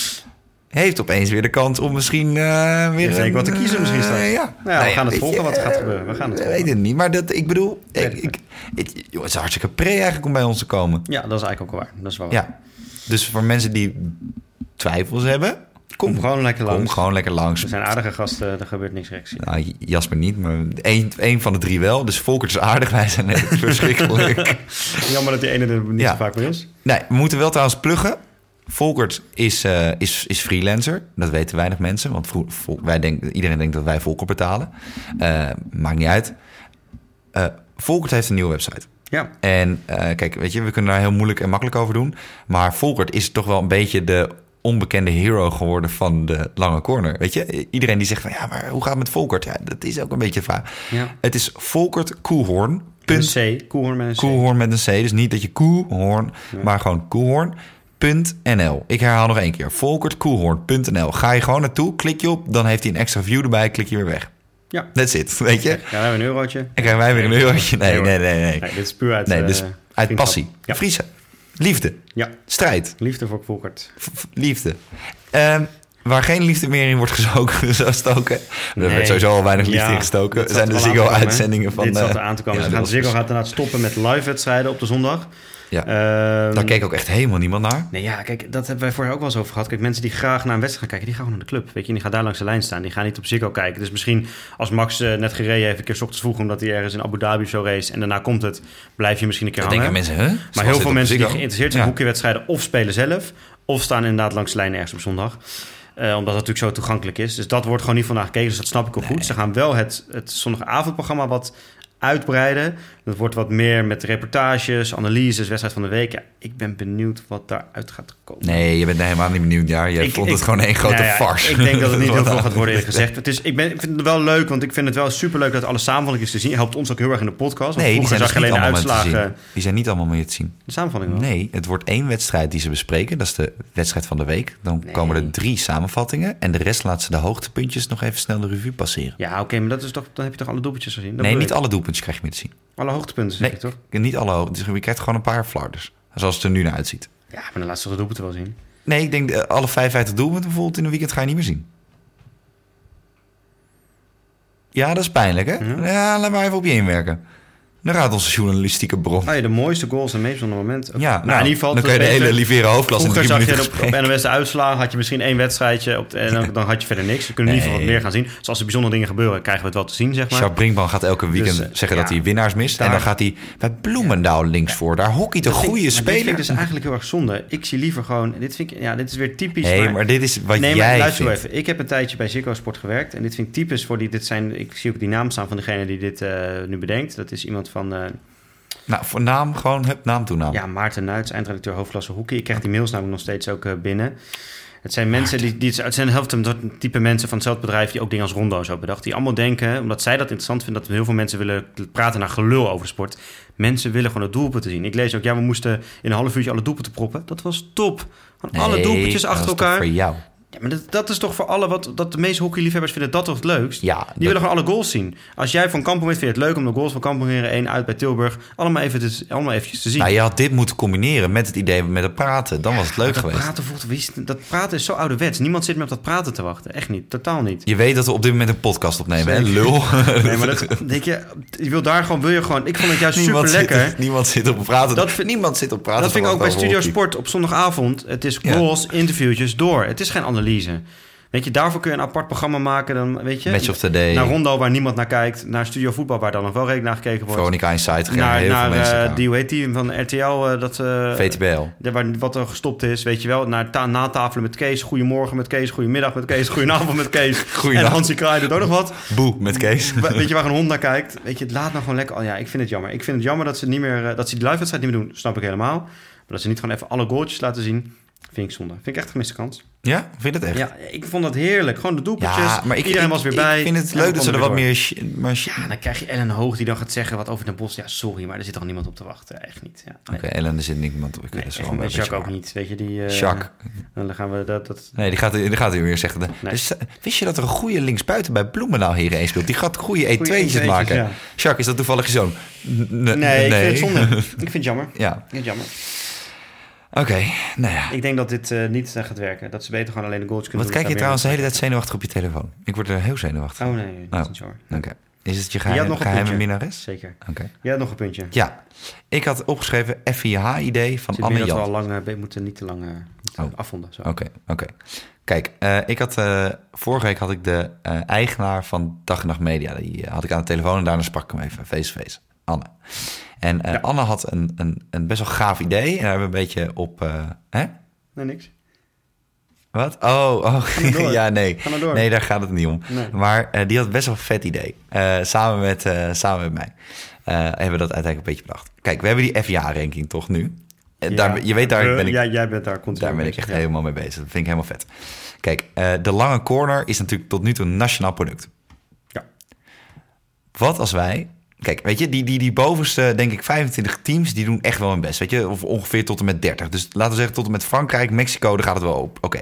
heeft opeens weer de kans om misschien eh, weer... Een, wat te kiezen misschien eh, straks. ja. Nou ja, we gaan het weet volgen je, wat er gaat eh, gebeuren. We gaan het volgen. weten het niet. Maar dat, ik bedoel... Weet Ik, het ik, ik- joh, het is hartstikke pre eigenlijk om bij ons te komen. Ja, dat is eigenlijk ook wel waar. Dat is wel waar. Ja. Dus voor mensen die twijfels hebben... Kom, Kom gewoon lekker kom langs. gewoon lekker langs. We zijn aardige gasten, er gebeurt niks geks. Nou, Jasper niet, maar één, één van de drie wel. Dus Volkert is aardig, wij zijn echt [LAUGHS] verschrikkelijk. Jammer dat die ene er niet Ja. zo vaak meer is. nee, we moeten wel trouwens pluggen. Volkert is, eh, is, is freelancer. Dat weten weinig mensen. Want wij denken, iedereen denkt dat wij Volkert betalen. Eh, maakt niet uit. Eh Volkert heeft een nieuwe website. Ja, En kijk, weet je, we kunnen daar heel moeilijk en makkelijk over doen. Maar Volkert is toch wel een beetje de onbekende hero geworden van de lange corner. Weet je, iedereen die zegt van ja, maar hoe gaat het met Volkert? Ja, dat is ook een beetje vaak. ja. Het is Volkert Koelhoorn. Punt C, Koehoorn met een C. Koelhoorn met een C. Dus niet dat je Koelhoorn, maar gewoon Koelhoorn.nl. Ik herhaal nog één keer. Volkertkoelhoorn.nl. Ga je gewoon naartoe, klik je op, dan heeft hij een extra view erbij, klik je weer weg. Ja. That's it, weet je. Ja, hebben een eurotje. En krijgen wij weer een eurotje. Nee, hoor. nee, nee. Nee, Nee, dit is puur uit, nee dus uit passie. Ja. Friese. Liefde. Ja, Strijd. liefde voor Volkert. V- liefde. Ehm, waar geen liefde meer in wordt gezogen, [LAUGHS] zo stoken. Er werd sowieso al weinig liefde Ja, in gestoken. Er zijn de hè? Ziggo-uitzendingen van... Dit zat eh, er aan te komen. ja, Ze gaan, dat Ziggo was- gaat inderdaad stoppen met live-wedstrijden op de zondag. Ja, Ehm, daar keek ook echt helemaal niemand naar. Nee, ja, kijk, dat hebben wij vorher ook wel eens over gehad. Kijk, mensen die graag naar een wedstrijd gaan kijken, die gaan gewoon naar de club. Weet je, die gaan daar langs de lijn staan. Die gaan niet op Ziggo kijken. Dus misschien als Max eh, net gereden heeft, een keer 's ochtends vroeg, omdat hij ergens in Abu Dhabi zo race en daarna komt het, blijf je misschien een keer Dan hangen. denken mensen, hè? maar heel veel mensen die geïnteresseerd zijn in Ja. hockey-wedstrijden of spelen zelf, of staan inderdaad langs de lijn ergens op zondag. Eh, omdat het natuurlijk zo toegankelijk is. Dus dat wordt gewoon niet vandaag gekeken. Dus dat snap ik ook goed. Ze gaan wel het, het zondagavondprogramma wat uitbreiden. Dat wordt wat meer met reportages, analyses, wedstrijd van de week. Ja, ik ben benieuwd wat daaruit gaat komen. Nee, je bent helemaal niet benieuwd. Ja, je Ik- vond ik- het gewoon één grote Nou ja, farce. Ik denk dat het niet [LAUGHS] heel veel gaat worden eerlijk gezegd. Het is, ik, ben, ik vind het wel leuk, want ik vind het wel superleuk dat alle samenvattingen te zien. Helpt ons ook heel erg in de podcast. Nee, die zijn dus alleen uitslagen. zien. Die zijn niet allemaal meer te zien. De samenvatting wel. Nee, het wordt één wedstrijd die ze bespreken. Dat is de wedstrijd van de week. Dan Nee. komen er drie samenvattingen. En de rest laat ze de hoogtepuntjes nog even snel de revue passeren. Ja, oké, maar dat is toch, dan heb je toch alle doelpuntjes gezien? Dat nee, niet ik. alle doelpuntjes krijg je meer te zien. Alle hoogtepunten, zeg Nee, je toch? niet alle hoogte. Dus je krijgt gewoon een paar flarders. Zoals het er nu naar uitziet. Ja, maar dan laat ze de doelpunten wel zien. Nee, ik denk eh, alle 55 doelpunten bijvoorbeeld in een weekend ga je niet meer zien. Ja, dat is pijnlijk, hè? Ja. Ja, laat maar even op je inwerken. Dan gaat onze journalistieke bron. Oh ja, de mooiste goals en meest bijzondere momenten. Ja, nou, nou, in ieder geval... dan het kun je de hele beter. Liveren hoofdklasse in drie zag je op, op. NOS de uitslagen, had je misschien één wedstrijdje op de- en dan, dan had je verder niks. We kunnen in ieder geval wat Nee. meer gaan zien. Dus als er bijzondere dingen gebeuren, krijgen we het wel te zien, zeg maar. Jacques Brinkman gaat elke weekend Dus, eh, zeggen ja, dat hij winnaars mist. daar- en dan gaat hij bij Bloemendaal links voor. Daar hockeyt een Dat vind ik- goede maar Dit vind speler. ik dus eigenlijk heel erg zonde. Ik zie liever gewoon... Dit, vind ik, ja, dit is weer typisch... Nee, maar- maar dit is wat nee, jij luister vindt. even. Ik heb een tijdje bij Ziggo Sport gewerkt. En dit vind ik typisch voor die... Dit zijn, ik zie ook die naam staan van degene die dit eh, nu bedenkt. Dat is iemand van... eh, Nou, voor naam gewoon, hup, naam, toenaam. Ja, Maarten Nuits, eindredacteur hoofdklasse hockey. Ik krijg die mails namelijk nog steeds ook eh, binnen. Het zijn mensen die, die het zijn heel veel type mensen van hetzelfde bedrijf die ook dingen als Rondo zo bedacht. Die allemaal denken, omdat zij dat interessant vinden, dat heel veel mensen willen praten naar gelul over sport. Mensen willen gewoon het doelpunt te zien. Ik lees ook, ja, we moesten in een half uurtje alle doelpunten proppen. Dat was top. Gewoon alle Nee, doelpuntjes achter elkaar. voor jou. Ja, maar dat, dat is toch voor alle wat dat de meeste hockeyliefhebbers vinden dat toch het leukst. Ja, Die dat- willen gewoon alle goals zien. Als jij van Kampong bent, vind je het leuk om de goals van Kampong Heren 1 uit bij Tilburg allemaal even te, allemaal eventjes te zien. Nou, je had dit moeten combineren met het idee met het praten. Dan was het leuk dat geweest. Praten voelt, wie dat praten is zo ouderwets. Niemand zit meer op dat praten te wachten. Echt niet. Totaal niet. Je weet dat we op dit moment een podcast opnemen, hè? Lul. [LAUGHS] Nee, maar dat denk je, je wil daar gewoon, wil je gewoon. Ik vond het juist super niemand, lekker. Zit, [LAUGHS] niemand zit op praten. Dat vind- niemand zit op praten. Dat vind ik ook bij Studio. Sport op zondagavond. Het is Ja. goals, interviewtjes, door. Het is geen analyse. Weet je, daarvoor kun je een apart programma maken. Dan, weet je, Match of the day. Naar Rondo, waar niemand naar kijkt. Naar Studio Voetbal, waar dan nog wel redelijk naar gekeken wordt. Veronica Insight. Naar heel naar veel mensen eh, die, hoe heet die, van RTL. eh, dat, eh, VTBL. Ja, waar, wat er gestopt is, weet je wel. Naar ta natafelen met Kees. Goedemorgen met Kees. Goedemiddag met Kees. Goedenavond met Kees. [LAUGHS] en. Hansie Kraai doet ook nog wat. Boe met Kees. We- weet je waar een hond naar kijkt? Weet je, het laat nou gewoon lekker. Oh ja, ik vind het jammer. Ik vind het jammer dat ze, niet meer, dat ze die live-wedstrijd niet meer doen. Snap ik helemaal. Maar dat ze niet gewoon even alle goaltjes laten zien. Vind ik zonde. Vind ik echt een gemiste kans. Ja, vind je dat echt? Ja, ik vond dat heerlijk. Gewoon de doelpuntjes. Ja, maar ik, Iedereen ik- was weer bij. Ik vind het En leuk dat ze er wat meer... Maar Ja, dan krijg je Ellen Hoog die dan gaat zeggen wat over Den Bos. Ja, sorry, maar er zit toch niemand op te wachten. Echt niet. Ja, nee. Oké, Ellen, er zit niemand op. Ik Nee, weet het echt een Jacques ook niet. Weet je, die... Jacques. Dan gaan we dat... dat Nee, die gaat, die gaat weer zeggen. Nee. Dus, eh, wist je dat er een goede linksbuiten bij Bloemendaal heren 1 speelt? Die gaat goede E2'tjes E2'tjes, maken. ja. Jacques, is dat toevallig je zoon? N- n- nee, ik vind het zonde. [LAUGHS] ik vind het jammer. Ja, Ik vind het jammer. Oké. Nou ja. Ik denk dat dit eh, niet gaat werken. Dat ze beter gewoon alleen de goals kunnen Wat doen. kijk je trouwens de hele tijd zenuwachtig op je telefoon? Ik word er heel zenuwachtig. Oh nee, dat is Oh. niet zo. Oké. Is het je geheim, nog een geheime minnares? Zeker. Oké. Jij had nog een puntje. Ja, ik had opgeschreven FIH-idee van Anne meer dat we Jan. al lang eh, be- moeten niet te lang eh, Oh. afvonden. Oké, oké. Kijk, ik had, vorige week had ik de eigenaar van Dag en Nacht Media. Die had ik aan de telefoon en daarna sprak ik hem even face-to-face. Anne. En Ja. Anne had een, een, een best wel gaaf idee. En daar hebben we een beetje op... eh, hè? Nee, niks. Wat? Oh, oh. [LAUGHS] ja, nee. Nee, daar gaat het niet om. Nee. Maar eh, die had best wel een vet idee. Samen, met, samen met mij. Hebben we dat uiteindelijk een beetje bedacht. Kijk, we hebben die FIA-ranking toch nu? Ja. daar, je weet, daar ben ik Ja, jij bent daar continu daar ben ik echt ja. helemaal mee bezig. Dat vind ik helemaal vet. Kijk, de lange corner is natuurlijk tot nu toe een nationaal product. Ja. Wat als wij... Kijk, weet je, die, die, die bovenste, denk ik, 25 teams... die doen echt wel hun best, weet je? Of ongeveer tot en met 30. Dus laten we zeggen tot en met Frankrijk, Mexico... daar gaat het wel op. Oké.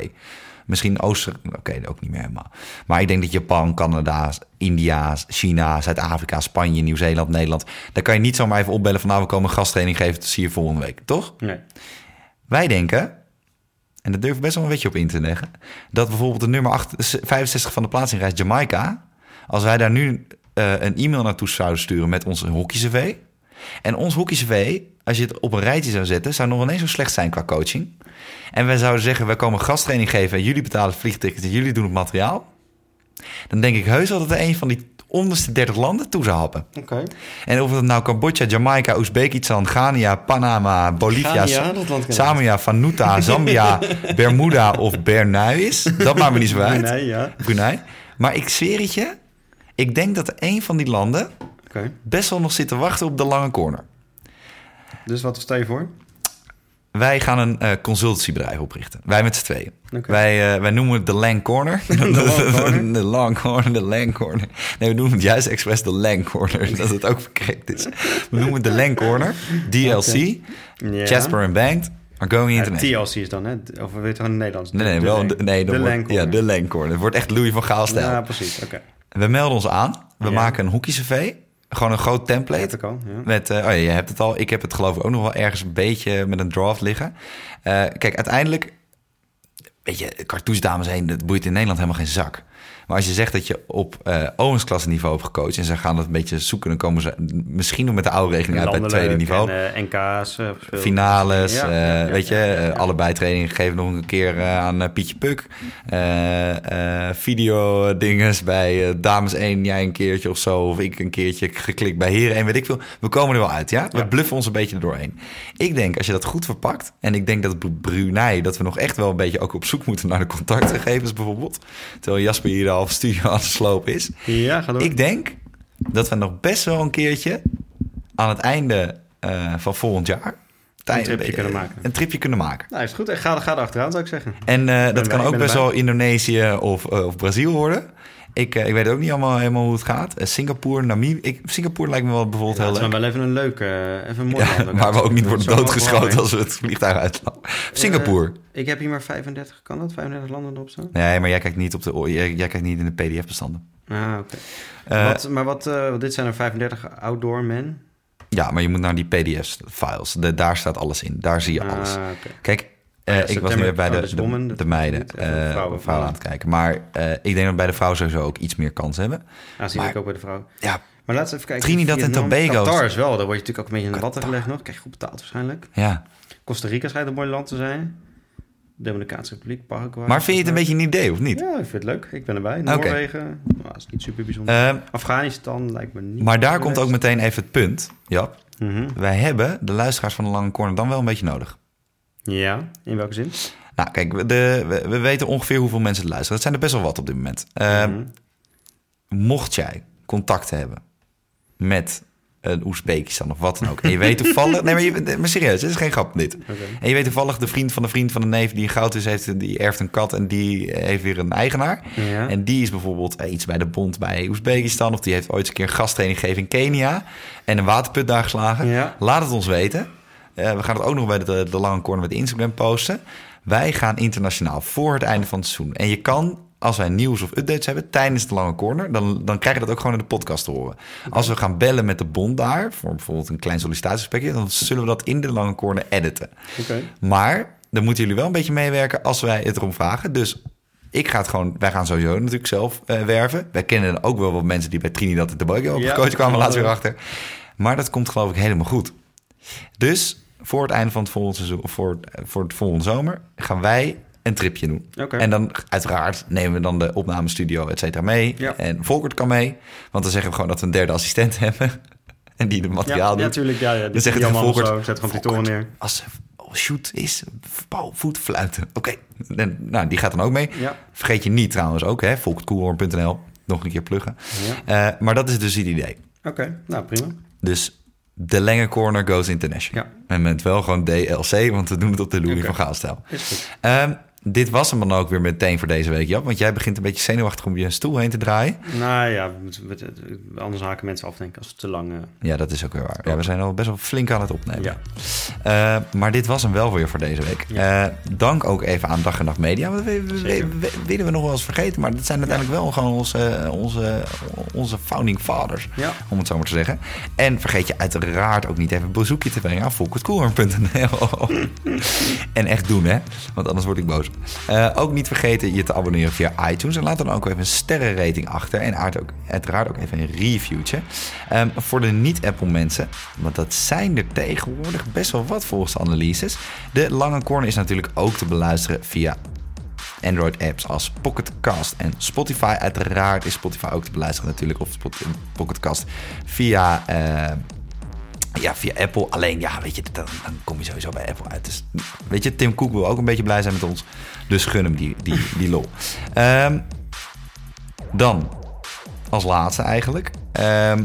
Misschien Oosten... Oké, ook niet meer helemaal. Maar ik denk dat Japan, Canada, India, China... Zuid-Afrika, Spanje, Nieuw-Zeeland, Nederland... daar kan je niet zomaar even opbellen van... nou, we komen een gasttraining geven, zie je volgende week. Toch? Nee. Wij denken, en dat durf ik best wel een beetje op in te leggen, dat bijvoorbeeld de nummer 8, 65 van de plaatsingreis Jamaica, als wij daar nu eh, een e-mail naartoe zouden sturen met ons hockey-cv, en ons hockey-cv, als je het op een rijtje zou zetten, zou nog ineens zo slecht zijn qua coaching. En wij zouden zeggen, wij komen gasttraining geven en jullie betalen het vliegticket en jullie doen het materiaal. Dan denk ik heus wel dat er een van die onderste 30 landen toe zou happen. Oké. En of het nou Cambodja, Jamaica, Oezbekistan, Ghana, Panama, Bolivia. Samia, Vanuatu, Zambia, Bermuda of Bernui is, dat maakt me niet zo uit. Nee, ja. Brunei. Maar ik zweer het je, ik denk dat een van die landen best wel nog zit te wachten op de lange corner. Dus wat stel je voor? Wij gaan een eh consultancybedrijf oprichten. Wij met z'n tweeën. Wij, eh, wij noemen het de Lang Corner. [LAUGHS] De Long Corner? [LAUGHS] De Long Corner, de Lang Corner. Nee, we noemen het juist expres de Lang Corner. [LAUGHS] Dat het ook verkrekt is. We noemen het de Lang Corner. DLC. Ja. Jasper and Banked are going Ja, international. TLC is dan, hè? Of we weten gewoon Nederlands. Nee, nee, De wel de, nee, de wordt- Ja, de Lang Corner. Het wordt echt Louis van Gaal stijl. Ja, precies. Oké. We melden ons aan. We Ja. maken een hockey-cv. Gewoon een groot template. Al, ja. Met, eh, oh ja, je hebt het al. Ik heb het geloof ik ook nog wel ergens een beetje met een draft liggen. Eh, kijk, uiteindelijk, weet je, cartouche dames heen, dat boeit in Nederland helemaal geen zak. Maar als je zegt dat je op eh Owens niveau hebt gecoacht en ze gaan dat een beetje zoeken, dan komen ze misschien nog met de oude regeling uit bij het tweede niveau. En, eh, NK's. eh, gespeeld. Finales, Ja, eh, ja, ja, weet je, eh, allebei trainingen gegeven nog een keer eh, aan eh, Pietje Puk. Eh, eh, video dinges bij eh, dames 1, jij een keertje of zo. Of ik een keertje geklikt bij heren 1, weet ik veel. We komen er wel uit, ja? We bluffen ons een beetje er doorheen. Ik denk, als je dat goed verpakt... en ik denk dat Bru- Brunei, dat we nog echt wel een beetje ook op zoek moeten... naar de contactgegevens bijvoorbeeld. Terwijl Jasper hier al studio aan het slopen is. Ja, ga door. Ik denk dat we nog best wel een keertje aan het einde eh, van volgend jaar... tijd- tripje kunnen maken. Een tripje kunnen maken. Nou, is goed. Ik Ga, ga er achteraan, zou ik zeggen. En eh, dat kan ook best wel Indonesië of, eh, of Brazil worden. Ik, eh, ik weet ook niet allemaal helemaal hoe het gaat. Eh, Singapore, Namibië. Ik, Singapore lijkt me wel bijvoorbeeld Ja, heel het is leuk. wel even een leuk, eh, even een mooi Ja, land. [LAUGHS] waar we ook niet worden doodgeschoten als we het vliegtuig uitlopen. Singapore. Ik heb hier maar 35, kan dat? 35 landen erop zo? nee, maar jij kijkt niet, op de, jij, jij kijkt niet in de pdf-bestanden. Ah, oké. Wat- maar wat, dit zijn er 35 outdoor men. ja, maar je moet naar die pdf-files. Daar staat alles in. Daar zie je alles. Ah, oké. Kijk, eh, Ja, ik was nu bij de, de, meiden, eh, vrouwen, vrouwen. vrouwen aan het kijken. Maar eh, ik denk dat bij de vrouw sowieso ook iets meer kans hebben. Ah, zie ik ook bij de vrouw. Ja, Maar laten we even kijken. Trinidad en. Tobago. Qatar is wel, daar word je natuurlijk ook een beetje in de watten gelegd nog. Krijg je goed betaald waarschijnlijk. ja. Costa Rica schijnt een mooi land te zijn. Dominicaanse Republiek, Paraguay. Maar vind je het een beetje een idee, of niet? Ja, ik vind het leuk. Ik ben erbij. Noorwegen. Nou, dat is niet super bijzonder. Afghanistan lijkt me niet. maar daar komt ook meteen even het punt. Ja, Mhm. wij hebben de luisteraars van de Lange Corner dan wel een beetje nodig. Ja, in welke zin? Nou, kijk, we, de, we, we weten ongeveer hoeveel mensen het luisteren. Dat zijn er best wel wat op dit moment. Ehm, Mhm. Mocht jij contact hebben met een Oezbekistan of wat dan ook. En je weet toevallig... [LAUGHS] Nee, maar, je, maar serieus, dit is geen grap dit. En je weet toevallig de vriend van de vriend van de neef die een goudvis heeft... die erft een kat en die heeft weer een eigenaar. Ja. En die is bijvoorbeeld eh, iets bij de bond bij Oezbekistan... of die heeft ooit eens een keer een gasttraining gegeven in Kenia... en een waterput daar geslagen. Ja. Laat het ons weten. Eh, we gaan het ook nog bij de, de Lange Corner met Instagram posten. Wij gaan internationaal voor het einde van het seizoen. En je kan, als wij nieuws of updates hebben tijdens de Lange Corner... dan, dan krijg je dat ook gewoon in de podcast te horen. Als we gaan bellen met de bond daar... voor bijvoorbeeld een klein sollicitatiegesprekje... dan zullen we dat in de Lange Corner editen. Oké. Maar dan moeten jullie wel een beetje meewerken als wij het erom vragen. Dus ik ga het gewoon, wij gaan sowieso natuurlijk zelf eh, werven. Wij kennen ook wel wat mensen die bij Trinidad en Tobago op Ja. gecoacht kwamen laatst weer achter. Maar dat komt geloof ik helemaal goed. Dus voor het einde van het volgende seizoen, voor, het- voor het volgende zomer, gaan wij een tripje doen. Oké. En dan uiteraard nemen we dan de opnamestudio, et cetera, mee. Ja. En Volkert kan mee. Want dan zeggen we gewoon dat we een derde assistent [LAUGHS] hebben. En die het materiaal Ja, doet. ja, natuurlijk. Ja, ja. Dan zegt die het Volkert, zo. Zet gewoon die toren neer. Als shoot is, pauw, voet fluiten. Oké, nou, die gaat dan ook mee. Ja. Vergeet je niet trouwens ook, hè, volkertkoelhoorn.nl. Nog een keer pluggen. Ja. Eh, maar dat is dus het idee. Oké, nou prima. Dus de Lange Corner goes international. Ja. En met wel gewoon DLC, want we doen het op de Louis van Gaal-stijl. Ehm, dit was hem dan ook weer meteen voor deze week, Jap. Want jij begint een beetje zenuwachtig om je stoel heen te draaien. Nou ja, anders haken mensen af, denk ik, als het te lang... eh, Ja, dat is ook weer waar. Ja, we zijn al best wel flink aan het opnemen. ja. Eh, maar dit was hem wel weer voor deze week. Ja. Eh, dank ook even aan Dag en Nacht Media. Want we, we- Zeker. we- we- willen we nog wel eens vergeten. Maar dat zijn uiteindelijk wel gewoon onze, onze, onze founding fathers. Om het zo maar te zeggen. En vergeet je uiteraard ook niet even een bezoekje te brengen aan volkertkoelhoorn.nl. [LAUGHS] en echt doen, hè. Want anders word ik boos. Eh, ook niet vergeten je te abonneren via iTunes. En laat dan ook even een sterrenrating achter. En ook, uiteraard ook even een reviewtje. Ehm, voor de niet-Apple mensen, want dat zijn er tegenwoordig best wel wat volgens de analyses. De lange corner is natuurlijk ook te beluisteren via Android-apps als Pocketcast en Spotify. Uiteraard is Spotify ook te beluisteren natuurlijk, of Spot- Pocketcast via... eh, ja, via Apple. Alleen, ja, weet je, dan, dan kom je sowieso bij Apple uit. Dus, weet je, Tim Cook wil ook een beetje blij zijn met ons. Dus gun hem die, die, die lol. Ehm, dan, als laatste eigenlijk. Ehm,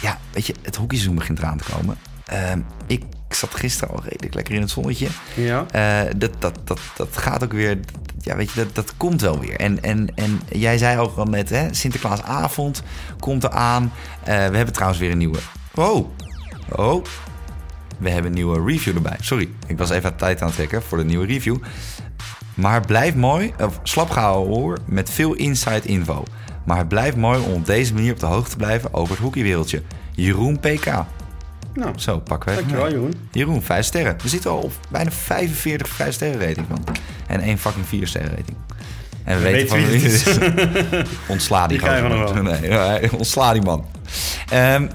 ja, weet je, het hockeyseizoen begint eraan te komen. Ehm, ik zat gisteren al redelijk lekker in het zonnetje. Ja. Eh, dat, dat, dat, dat gaat ook weer. Ja, weet je, dat, dat komt wel weer. En, en, en jij zei ook al net, hè, Sinterklaasavond komt eraan. Eh we hebben trouwens weer een nieuwe. Oh, oh. We hebben een nieuwe review erbij. Sorry, ik was even tijd aan het trekken voor de nieuwe review. Maar het blijft mooi, of slap gehouden hoor, met veel inside info. Maar het blijft mooi om op deze manier op de hoogte te blijven over het hockeywereldje. Jeroen PK. Nou, Zo, pakken we even dankjewel mee. Jeroen. Jeroen, 5 sterren. We zitten al op bijna 45 5 sterren rating van. En één fucking 4 sterren rating. En we, We weten van wie het het is. [LAUGHS] Ontsla die [LAUGHS] Nee, [LAUGHS] ontsla die man. Ehm,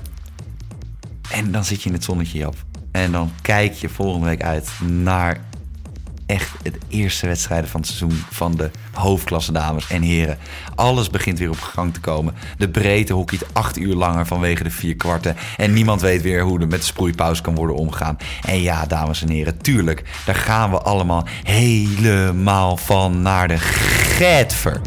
en dan zit je in het zonnetje, Jap. En dan kijk je volgende week uit naar echt het eerste wedstrijden van het seizoen van de hoofdklasse dames en heren. Alles begint weer op gang te komen. De breedte hockeyt acht uur langer vanwege de vier kwarten. En niemand weet weer hoe er met de sproeipauze kan worden omgegaan. En ja, dames en heren, tuurlijk, daar gaan we allemaal helemaal van naar de getver.